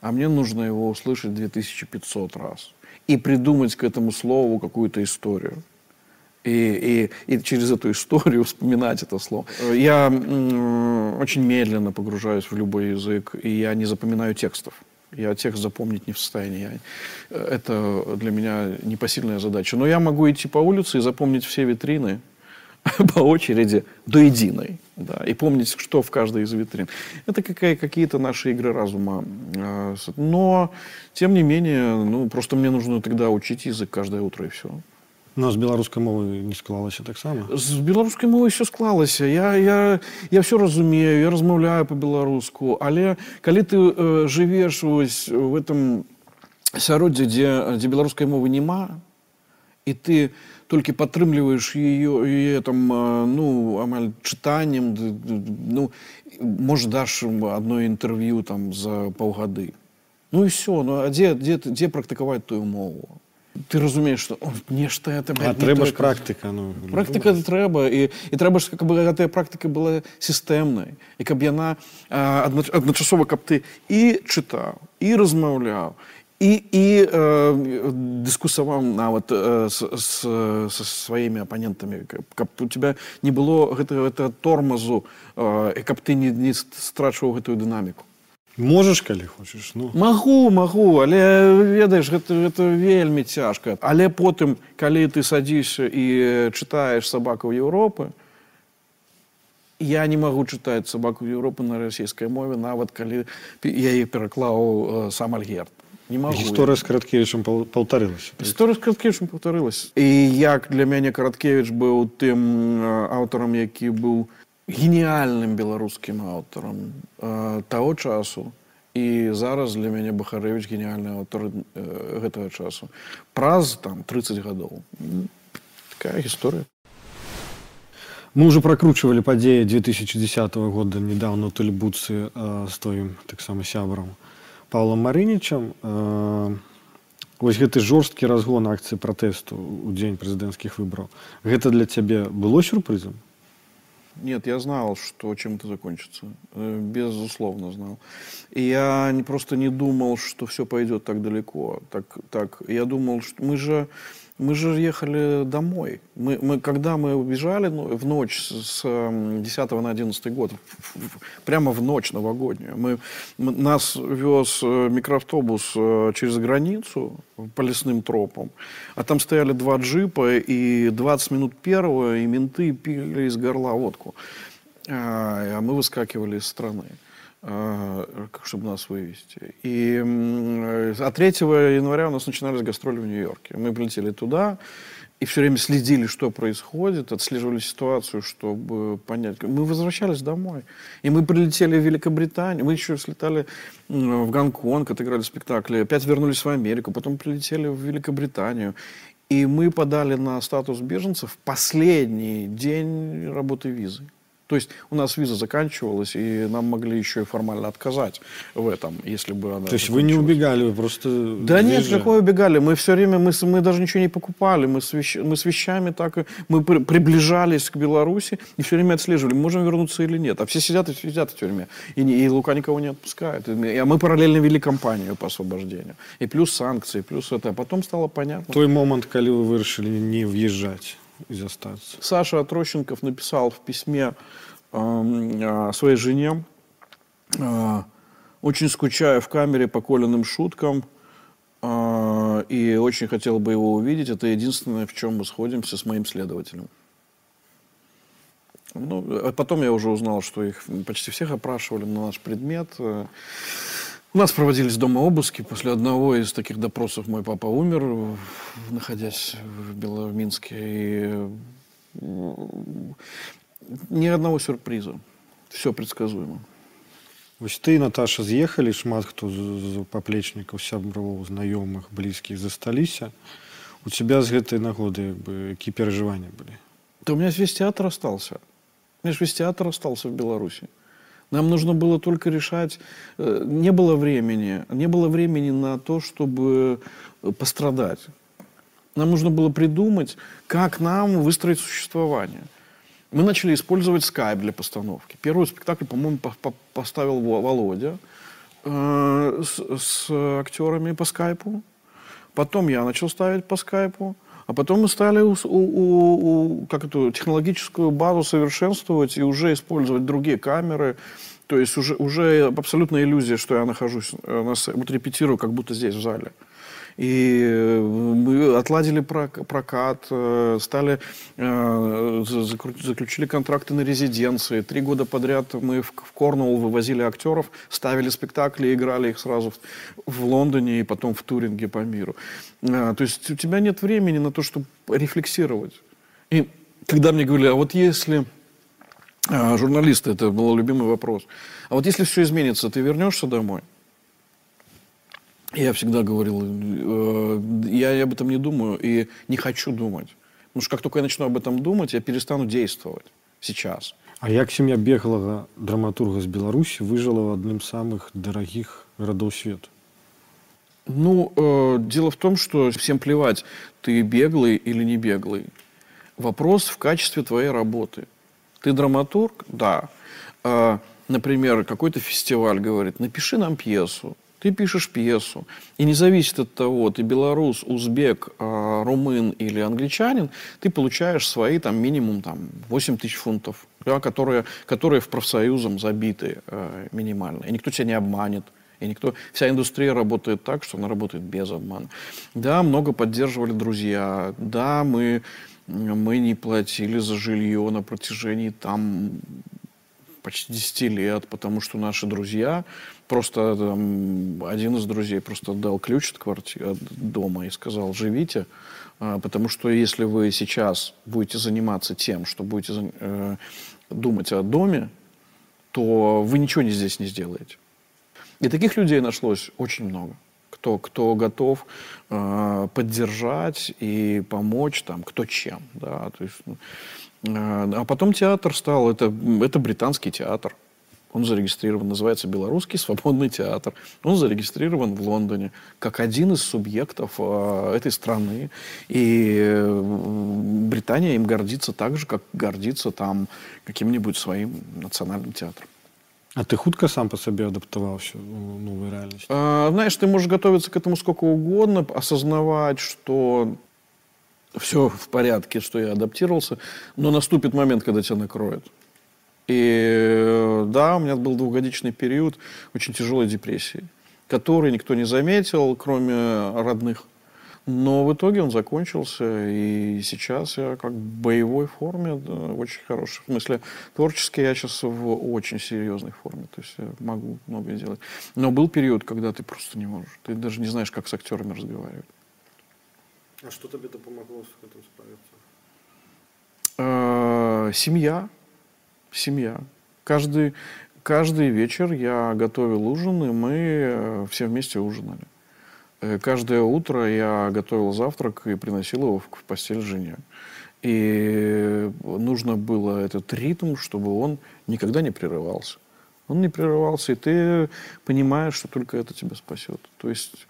а мне нужно его услышать 2500 раз. И придумать к этому слову какую-то историю. И, и, и через эту историю *laughs* вспоминать это слово. Я очень медленно погружаюсь в любой язык, и я не запоминаю текстов. Я текст запомнить не в состоянии. Я- это для меня непосильная задача. Но я могу идти по улице и запомнить все витрины *laughs* по очереди до единой. Да, и помнить, что в каждой из витрин. Это какая, какие-то наши игры разума. А, Но, тем не менее, ну, просто мне нужно тогда учить язык каждое утро, и все. но з беларускай мовы не склалася таксама З беларускай мовай все склалася я, я, я все разумею я размаўляю по-беларуску але калі ты э, жывеш вось в этом асяроддзе дзе дзе беларускай мовы няма і ты толькі падтрымліваеш ее яе там э, ну амаль чытаннем д- д- ну можа даш ім одно інтэрв'ю там за паўгады ну і все ну а дзе дзе ты- дзе практыкаваць тую мову ты разумееш что «О, нешта это блядь, не трэба ж практыка ну Практыка трэба і, і трэба ж каб гэтая практыка была сістэмнай і каб яна адначасова каб ты і чытаў і размаўляў і, і э, дыскусаваў нават э, с, с, со сваімі апанентамі каб, каб у тебя не было гэтага гэта тормазу э, і каб ты не, не страчваў гэтую дынаміку можаш калі хочаш ну Магу, магу, але ведаеш, гэта, гэта вельмі цяжка. Але потым, калі ты садзішся і чытаеш сабаку Еўропы, я не магу чытаць сабаку Еўропы на расійскай мове, нават калі пі- я яе пераклаў э, сам Альгерт. Не могу. Гісторыя з караткевічам паў- паўтарылася Гісторыя з Караткевічем паўтарылася. І як для мяне Караткевіч быў тым э, аўтарам, які быў геніальным беларускім аўтарам э, таго часу. І зараз для мяне Бахарэвіч геніальны аўтар э, гэтага часу. Праз там 30 гадоў. Такая гісторыя. Мы уже прокручивали падзеі 2010 года недавно у тэлебуцы э, з тваім таксама сябрам павлом марынічам э, вось гэты жорсткі разгон акцыі пратэсту у дзень прэзідэнцкіх выбараў гэта для цябе было сюрпрызам Нет, я знал, что чем это закончится. Э, Безусловно знал. И я не, просто не думал, что все пойдет так далеко. Так, так. Я думал, что мы же, мы же ехали домой. Мы, мы, когда мы убежали ну, в ночь с, с эм, 10 на 11 год, прямо в ночь новогоднюю, мы, мы- нас вез э, микроавтобус э, через границу по лесным тропам, а там стояли два джипа, и 20 минут первого, и менты пили из горла водку. А а мы выскакивали из страны, чтобы нас вывести. И, э, а 3 января у нас начинались гастроли в Нью-Йорке. Мы полетели туда, и все время следили, что происходит, отслеживали ситуацию, чтобы понять. Мы возвращались домой. И мы прилетели в Великобританию, мы еще слетали в Гонконг, отыграли спектакли, опять вернулись в Америку, потом прилетели в Великобританию. И мы подали на статус беженцев последний день работы визы. То есть у нас виза заканчивалась, и нам могли еще и формально отказать в этом, если бы она то есть вы не убегали вы просто да нет, какой убегали. Мы все время, мы, мы даже ничего не покупали. Мы с, вещ- мы с вещами так. Мы при- приближались к Беларуси и все время отслеживали, можем вернуться или нет. А все сидят и сидят в тюрьме. И, и Лука никого не отпускает. И а мы параллельно вели кампанию по освобождению. И плюс санкции, плюс это. А потом стало понятно. той момант калі вы вырашылі не въезжаць і застацца Саша Отрощенков написал в письме эм, а, своей жене, а, очень скучаю в камере по Колиным шуткам, а, и очень хотел бы его увидеть. Это единственное, в чем мы сходимся с моим следователем. Ну, а потом я уже узнал, что их почти всех опрашивали на наш предмет. Э, У нас проводились дома обыски. После одного из таких допросов мой папа умер, в- находясь в Бело- в Минске. И м, ни одного сюрприза. Все предсказуемо. Вось ты і Наташа з'ехалі шмат хто з, з паплечнікаў сяброў знаёмых блізкіх засталіся у тебя з гэтай нагоды як бы які перажывання былі Да у меня весь театр остался. У меня же весь театр остался в Беларуси. нам нужно было только решать, э, не было времени, не было времени на то, чтобы э, пострадать. Нам нужно было придумать, как нам выстроить существование. Мы начали использовать скайп для постановки. Первый спектакль, по-моему, по- по- поставил Во- Володя э, с, с актерами по скайпу. Потом я начал ставить по скайпу. А потом мы стали у, у- у- как эту технологическую базу совершенствовать и уже использовать другие камеры. То есть уже, уже абсолютная иллюзия, что я нахожусь, э, на с- вот репетирую, как будто здесь, в зале. И э, мы отладили прок- прокат, э, стали, э, заключили контракты на резиденции. Три года подряд мы в, Корнуолл вывозили актеров, ставили спектакли, играли их сразу в, Лондоне и потом в Туринге по миру. То есть у тебя нет времени на то, чтобы рефлексировать. И когда мне говорили, а вот если журналисты, это был любимый вопрос, а вот если все изменится, ты вернешься домой? Я всегда говорил, э, я, я об этом не думаю и не хочу думать. Потому что как только я начну об этом думать, я перестану действовать сейчас. А як сям'я беглага драматурга з Беларусі выжыла ў адным з самых дарагіх гарадоў свету Ну, э, дело в том, что всем плевать, ты беглый или не беглый. Вопрос в качестве твоей работы. Ты драматург? Да. Э, например, какой-то фестиваль говорит, напиши нам пьесу. Ты пишешь пьесу. И не зависит от того, ты белорус, узбек, э, румын или англичанин, ты получаешь свои там минимум там, 8 тысяч фунтов, да, которые, которые в профсоюзом забиты э, минимально. И никто тебя не обманет. И никто, вся индустрия работает так, что она работает без обмана. Да, много поддерживали друзья. Да, мы, мы не платили за жилье на протяжении там почти 10 лет, потому что наши друзья, просто там, один из друзей просто дал ключ от квартиры, от дома и сказал, живите, а, потому что если вы сейчас будете заниматься тем, что будете э, думать о доме, то вы ничего не здесь не сделаете. И таких людей нашлось очень много кто, кто готов э, поддержать и помочь, там, кто чем. Да, то есть, э, а потом театр стал, это, это британский театр. Он зарегистрирован, называется Белорусский свободный театр. Он зарегистрирован в Лондоне как один из субъектов э, этой страны. И э, Британия им гордится так же, как гордится там каким-нибудь своим национальным театром. А ты хутка сам по себе адаптовался у новой реальности? А, знаешь, ты можешь готовиться к этому сколько угодно, осознавать, что все в порядке, что я адаптировался, но наступит момент, когда тебя накроет. И да, у меня был двухгодичный период очень тяжелой депрессии, который никто не заметил, кроме родных. Но в итоге он закончился, и сейчас я как в боевой форме, да, очень хорошей. В смысле, творчески я сейчас в очень серьезной форме, то есть я могу многое делать. Но был период, когда ты просто не можешь. Ты даже не знаешь, как с актерами разговаривать. А что тебе это помогло с этим справиться? А, семья. Семья. Каждый, каждый вечер я готовил ужин, и мы э, все вместе ужинали. Э, каждое утро я готовил завтрак и приносил его в постель жене. И нужно было этот ритм, чтобы он никогда не прерывался. Он не прерывался, и ты понимаешь, что только это тебя спасет. То есть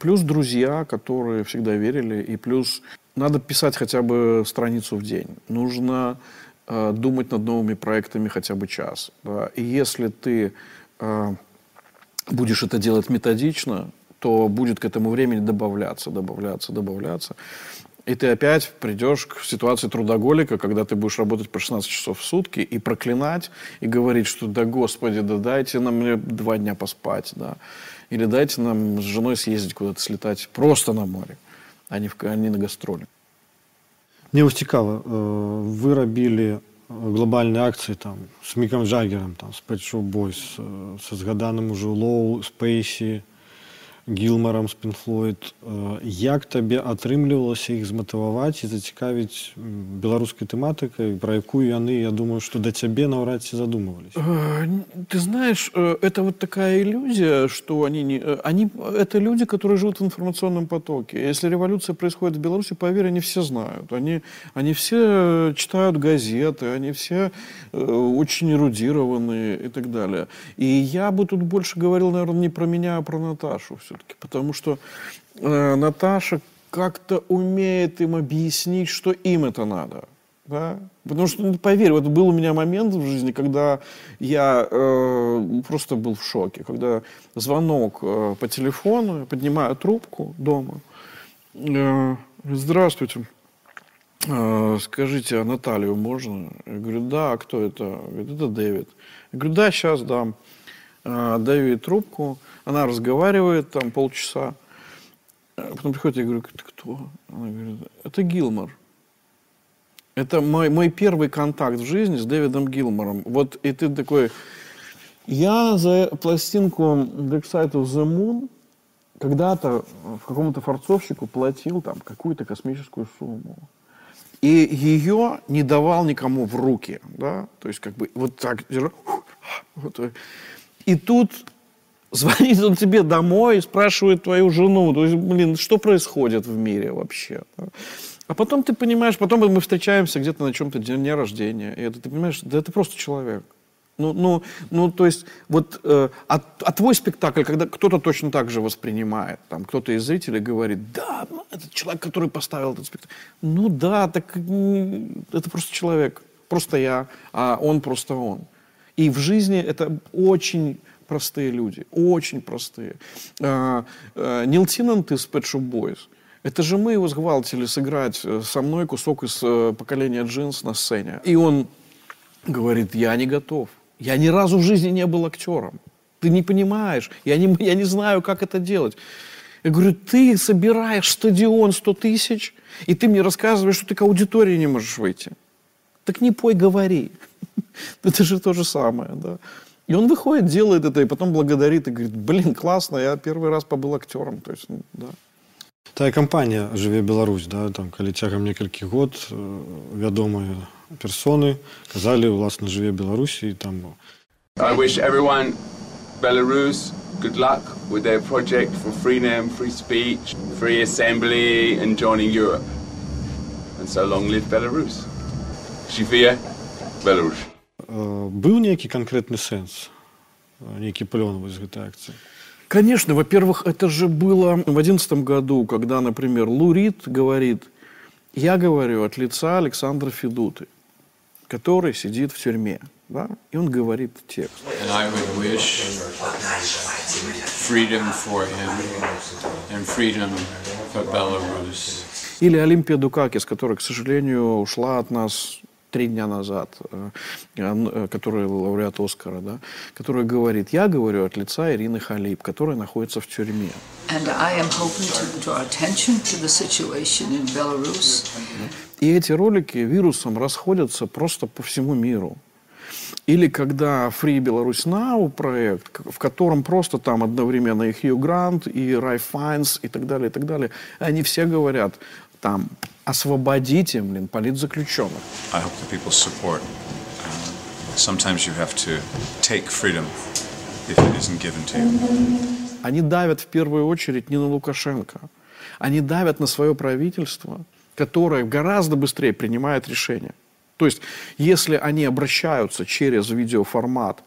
плюс друзья, которые всегда верили, и плюс надо писать хотя бы страницу в день. Нужно э, думать над новыми проектами хотя бы час. Да? И если ты э, будешь это делать методично, то будет к этому времени добавляться, добавляться, добавляться. И ты опять придешь к ситуации трудоголика, когда ты будешь работать по 16 часов в сутки и проклинать, и говорить, что да господи, да дайте нам мне два дня поспать, да. Или дайте нам с женой съездить куда-то, слетать просто на море, а не, в, а не на гастроли Мне ось цікаво, ви робили глобальні акції там, з Міком Джаггером, там, з Pet Shop Boys, з згаданим уже Лоу, Спейсі, гілмарам з пінфлойд як табе атрымлівалася іх зматываваць і зацікавіць беларускай тэматыкай про якую яны я думаю что до цябе наўрад ці задумывались ты знаешь это вот такая иллюзия что они не они это люди которые живут в информационном потоке если революция происходит в беларуси поверь они все знают они они все читают газеты они все очень эрудированные и так далее и я бы тут больше говорил наверное не про меня а про наташу все все-таки, потому что э, Наташа как-то умеет им объяснить, что им это надо. Да? Потому что, ну, поверь, вот был у меня момент в жизни, когда я э, просто был в шоке. Когда звонок э, по телефону, я поднимаю трубку дома. Э, Здравствуйте. Э, скажите, а Наталью можно? Я говорю, да, а кто это? Говорит, это Дэвид. Я говорю, да, сейчас дам. Э, даю ей трубку. Она разговаривает там полчаса. А потом приходит, я говорю, ты кто? Она говорит, это Гилмор. Это мой, мой первый контакт в жизни с Дэвидом Гилмором. Вот и ты такой... Я за пластинку Dark Side of the Moon когда-то в какому-то форцовщику платил там какую-то космическую сумму. И ее не давал никому в руки. Да? То есть как бы вот так. Вот. И тут *laughs* Звонит он тебе домой, спрашивает твою жену. То есть, блин, что происходит в мире вообще? А потом ты понимаешь, потом мы встречаемся где-то на чем-то дне рождения. И это, ты понимаешь, да это просто человек. Ну, ну, ну, то есть, вот, э, а, а твой спектакль, когда кто-то точно так же воспринимает, там, кто-то из зрителей говорит, да, ну, это человек, который поставил этот спектакль. Ну, да, так это просто человек, просто я, а он просто он. И в жизни это очень простые люди, очень простые. А, а, Нил Тиннант из Pet Shop Boys, это же мы его сгвалтили сыграть э, со мной кусок из э, поколения джинс на сцене. И он говорит, я не готов. Я ни разу в жизни не был актером. Ты не понимаешь. Я не, я не знаю, как это делать. Я говорю, ты собираешь стадион 100 тысяч, и ты мне рассказываешь, что ты к аудитории не можешь выйти. Так не пой, говори. *laughs* Это же то же самое, да. И он выходит, делает это, и потом благодарит и говорит, блин, классно, я первый раз побыл актером. То есть, ну, да. Тая кампанія жыве Беларусь да там калі цягам некалькі год э, вядомыя персоны казалі ўласна жыве Беларусі і там I wish everyone Belarus good luck with their project for freedom, free speech, free assembly, and joining Europe. And so long live Belarus. Живе Беларусь. э, быў нейкі канкрэтны сэнс э, нейкі плён вось гэтай акцыі Конечно, во-первых, это же было в 2011 году, когда, например, Лурид говорит, я говорю от лица Александра Федуты, который сидит в тюрьме. Да? И он говорит текст. And I would wish freedom for him and freedom for Belarus. Или Олимпия Дукакис, которая, к сожалению, ушла от нас три дня назад, э, э, которая лауреат Оскара, да, которая говорит, я говорю от лица Ирины Халиб, которая находится в тюрьме. И эти ролики вирусом расходятся просто по всему миру. Или когда Free Belarus Now проект, в котором просто там одновременно и Хью Грант, и Райф Файнс, и так далее, и так далее, они все говорят там, освободите, блин, политзаключенных. I hope that people support. Um, sometimes you have to take freedom if it isn't given to you. Они давят в первую очередь не на Лукашенко. Они давят на свое правительство, которое гораздо быстрее принимает решения. То есть, если они обращаются через видеоформат,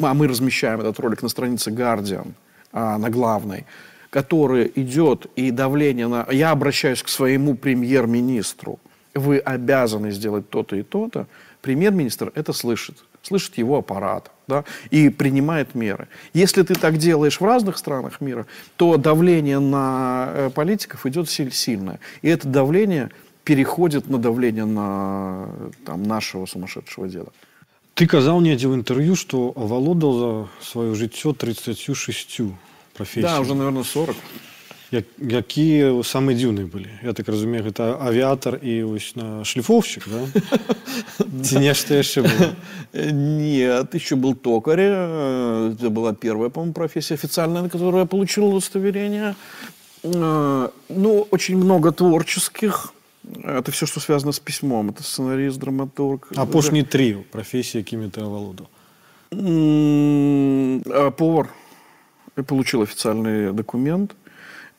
а мы размещаем этот ролик на странице Guardian, а, на главной, который идет и давление на... Я обращаюсь к своему премьер-министру. Вы обязаны сделать то-то и то-то. Премьер-министр это слышит. Слышит его аппарат. Да, и принимает меры. Если ты так делаешь в разных странах мира, то давление на э, политиков идет силь- сильное. И это давление переходит на давление на там, нашего сумасшедшего деда. ты казаў недзе ў інтэрв'ю што авалодаў за сваё жыццё 36 прафесій Да, уже, наверное, 40. Як, якія самыя дзіўныя былі я так разумею гэта авіатар і вось на шліфовщик да? ці нешта яшчэ было Нет, еще был токарь. э, Это была первая, по-моему, профессия официальная, на которую я получил удостоверение. Э, Ну, очень много творческих. Это все, что связано с письмом. Это сценарист, драматург. апошні тры прафесіі якімі ты авалодаў М, а, Повар. Я получил официальный документ.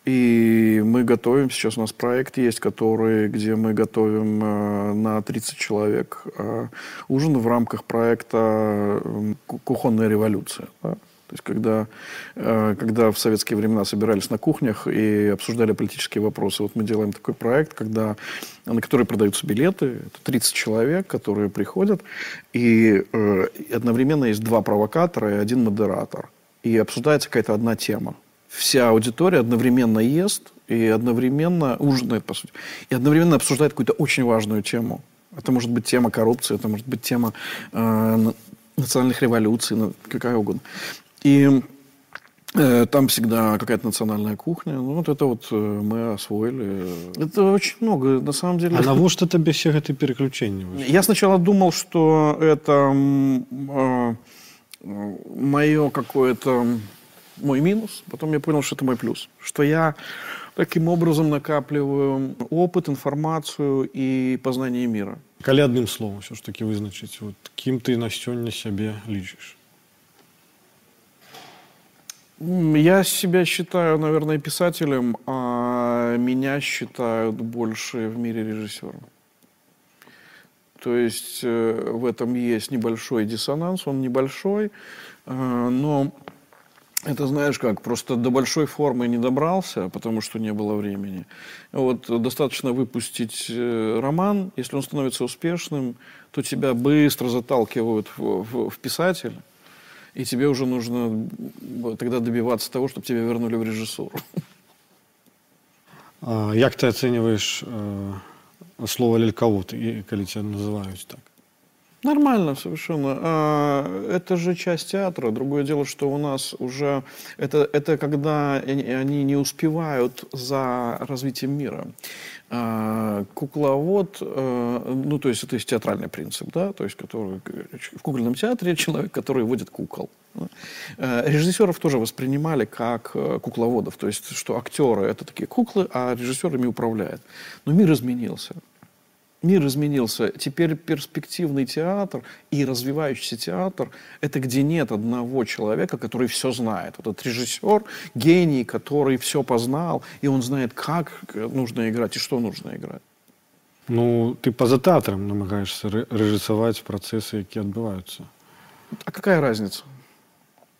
И мы готовим, сейчас у нас проект есть, который, где мы готовим э, на 30 человек э, ужин в рамках проекта ку- «Кухонная революция». да. То есть когда, э, когда в советские времена собирались на кухнях и обсуждали политические вопросы, вот мы делаем такой проект, когда, на который продаются билеты, это 30 человек, которые приходят, и одновременно есть два провокатора и один модератор. И обсуждается какая-то одна тема. Вся аудитория одновременно ест и одновременно ужинает, по сути, и одновременно обсуждает какую-то очень важную тему. Это может быть тема коррупции, это может быть тема э, на- национальных революций, на- какая угодно. И э, там всегда какая-то национальная кухня. Ну, вот это вот э, мы освоили. Это очень много, на самом деле. А навошта табе все гэты переключэнні вось? Я сначала думал, что это мое какое-то мой минус, потом я понял, что это мой плюс, что я таким образом накапливаю опыт, информацию и познание мира. калі адным словом все ж таки вызначыць вот кім ты на сёння сябе лічыш М, Я себя считаю, наверное, писателем, а меня считают больше в мире режиссером. То есть э, в этом есть небольшой диссонанс, он небольшой, э, но это знаешь как, просто до большой формы не добрался, потому что не было времени. Вот достаточно выпустить э, роман, если он становится успешным, то тебя быстро заталкивают в, в- в писатель, и тебе уже нужно тогда добиваться того, чтобы тебя вернули в режиссуру. а, як ты ацэньваеш э, слова лялькавод і калі ця называюць так Нормально совершенно. А, это же часть театра. Другое дело, что у нас уже... Это, это когда они не успевают за развитием мира. А, Кукловод, э, ну, то есть это есть театральный принцип, да, то есть который в кукольном театре человек, который водит кукол. Э, Режиссеров тоже воспринимали как э, кукловодов, то есть что актеры это такие куклы, а режиссер ими управляет. Но мир изменился. Мир изменился. Теперь перспективный театр и развивающийся театр – это где нет одного человека, который все знает. Вот этот режиссер, гений, который все познал, и он знает, как нужно играть и что нужно играть. Ну, ты поза тэатрам намагаешься рэжысаваць працэсы, якія адбываюцца. А какая разница?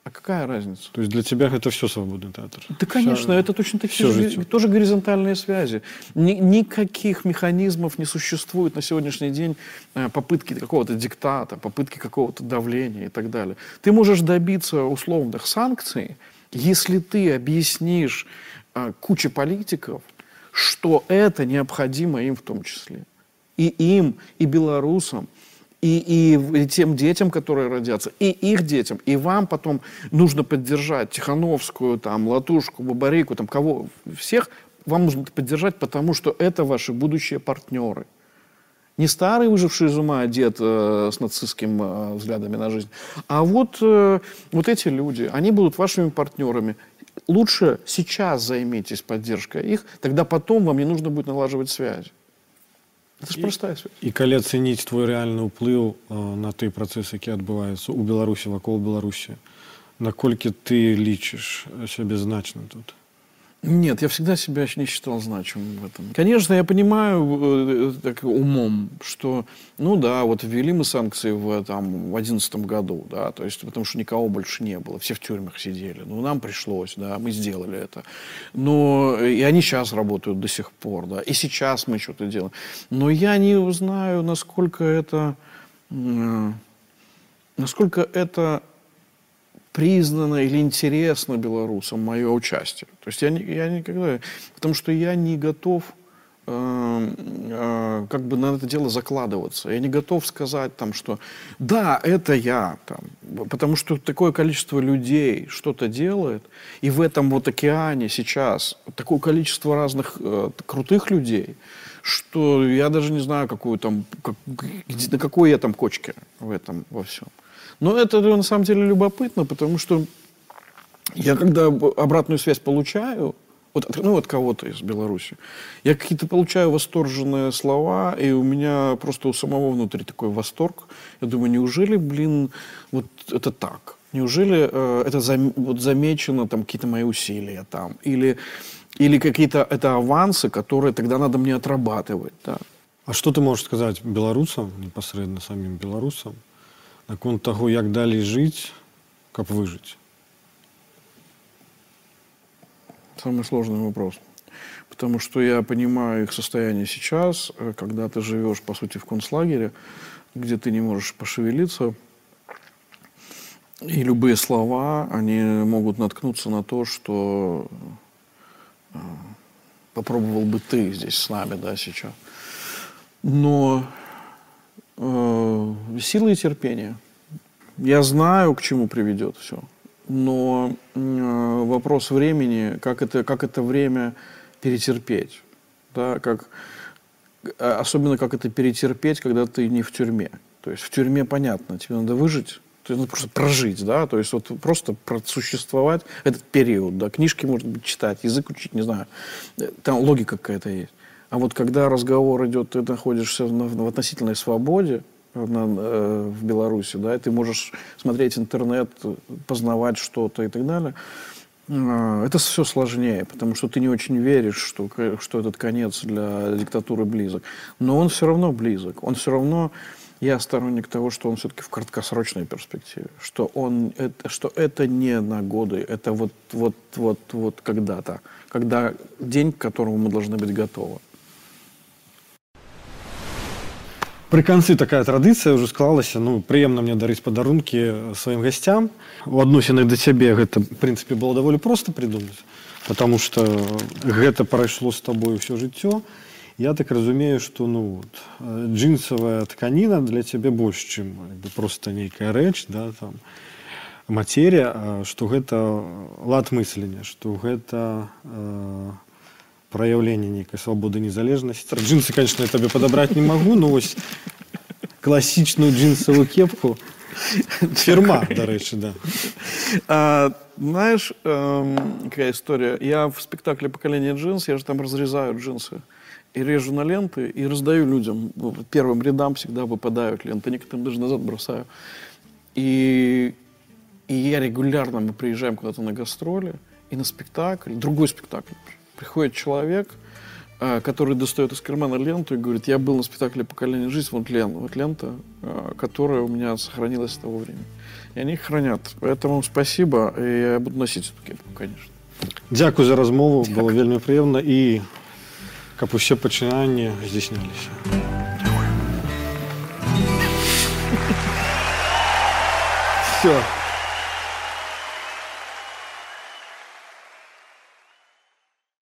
А какая разница? То есть для тебя это все свободный театр? Да, конечно, это точно такие же, тоже горизонтальные связи. Ни- никаких механизмов не существует на сегодняшний день э, попытки какого-то диктата, попытки какого-то давления и так далее. Ты можешь добиться условных санкций, если ты объяснишь э, куче политиков, что это необходимо им в том числе. И им, и белорусам, и, и тем детям, которые родятся, и их детям, и вам потом нужно поддержать Тихановскую, там, Латушку, Бабарику, там, кого, всех вам нужно поддержать, потому что это ваши будущие партнеры. Не старый выживший из ума дед э, с нацистским э, взглядами на жизнь, а вот, э, вот эти люди, они будут вашими партнерами. Лучше сейчас займитесь поддержкой их, тогда потом вам не нужно будет налаживать связь. Это же простая связь. І калі ацэніць твой рэальны ўплыў э, на той працэс, які адбываецца ў Беларусі вакол Беларусі, наколькі ты лічыш сябе значна тут? Нет, я всегда себя не считал значимым в этом. Конечно, я понимаю э, так, умом, что, ну да, вот ввели мы санкции в там, в одиннадцатом году, да, то есть потому что никого больше не было, все в тюрьмах сидели. Ну, нам пришлось, да, мы сделали это. Но и они сейчас работают до сих пор, да, и сейчас мы что-то делаем. Но я не знаю, насколько это, м, насколько это признано или интересно белорусам мое участие. То есть я, я никогда... Потому что я не готов э, э, как бы на это дело закладываться. Я не готов сказать там, что да, это я. Там, потому что такое количество людей что-то делает, и в этом вот океане сейчас такое количество разных э, крутых людей, что я даже не знаю, какую там, как- на какой я там кочке в этом во всем. Но это на самом деле любопытно, потому что я когда обратную связь получаю, вот, от- ну, от кого-то из Беларуси, я какие-то получаю восторженные слова, и у меня просто у самого внутри такой восторг. Я думаю, неужели, блин, вот это так? Неужели э, это зам- вот замечено, там, какие-то мои усилия там? Или, или какие-то это авансы, которые тогда надо мне отрабатывать, да? А што ты можаш сказаць беларусам непасрэдна самім беларусам наконт таго як далей жыць каб выжыць Самый сложный вопрос. Потому что я понимаю их состояние сейчас, э, когда ты живешь, по сути, в концлагере, где ты не можешь пошевелиться, и любые слова, они могут наткнуться на то, что э, попробовал бы ты здесь с нами, да, сейчас. Но э, сила и терпение. Я знаю, к чему приведет все. Но э, вопрос времени, как это, как это время перетерпеть. Да, как, э, особенно как это перетерпеть, когда ты не в тюрьме. То есть в тюрьме понятно, тебе надо выжить, то есть надо просто прожить, да, то есть вот просто просуществовать этот период, да, книжки, может быть, читать, язык учить, не знаю, Э, там логика какая-то есть. А вот когда разговор идет, ты находишься в, относительной свободе на- э, в Беларуси, да, и ты можешь смотреть интернет, познавать что-то и так далее, э, это все сложнее, потому что ты не очень веришь, что, что этот конец для диктатуры близок. Но он все равно близок. Он все равно, я сторонник того, что он все-таки в краткосрочной перспективе, что, он, это, что это не на годы, это вот, вот, вот, вот когда-то, когда день, к которому мы должны быть готовы. Пры канцы такая традыцыя ўжо склалася ну прыемна мне дарыць падарункі сваім гасцям у адносінах да цябе гэта в прынцыпе было даволі проста прыдумаць потому что гэта прайшло з табой ўсё жыццё Я так разумею, что ну, вот, э, джинсовая тканина для тебя больше, чем як бы, просто некая рэч, да, там, материя, а что гэта лад мыслення, что гэта э, проявление некой свободы незалежности. Джинсы, конечно, я тебе подобрать не могу, но вот классичную джинсовую кепку фирма, до речи, да. А, знаешь, эм, какая история? Я в спектакле «Поколение джинс», я же там разрезаю джинсы. И режу на ленты, и раздаю людям. Первым рядам всегда выпадают ленты, некоторым даже назад бросаю. И, и я регулярно, мы приезжаем куда-то на гастроли, и на спектакль, другой спектакль, приходит человек, э, который достает из кармана ленту и говорит, я был на спектакле «Поколение жизнь», вот, лен, вот лента, э, которая у меня сохранилась с того времени. И они их хранят. Поэтому спасибо, и я буду носить эту кепку, конечно. Дякую за размову, было вельмі приємно і каб усе пачынанні здзейсняліся. Все.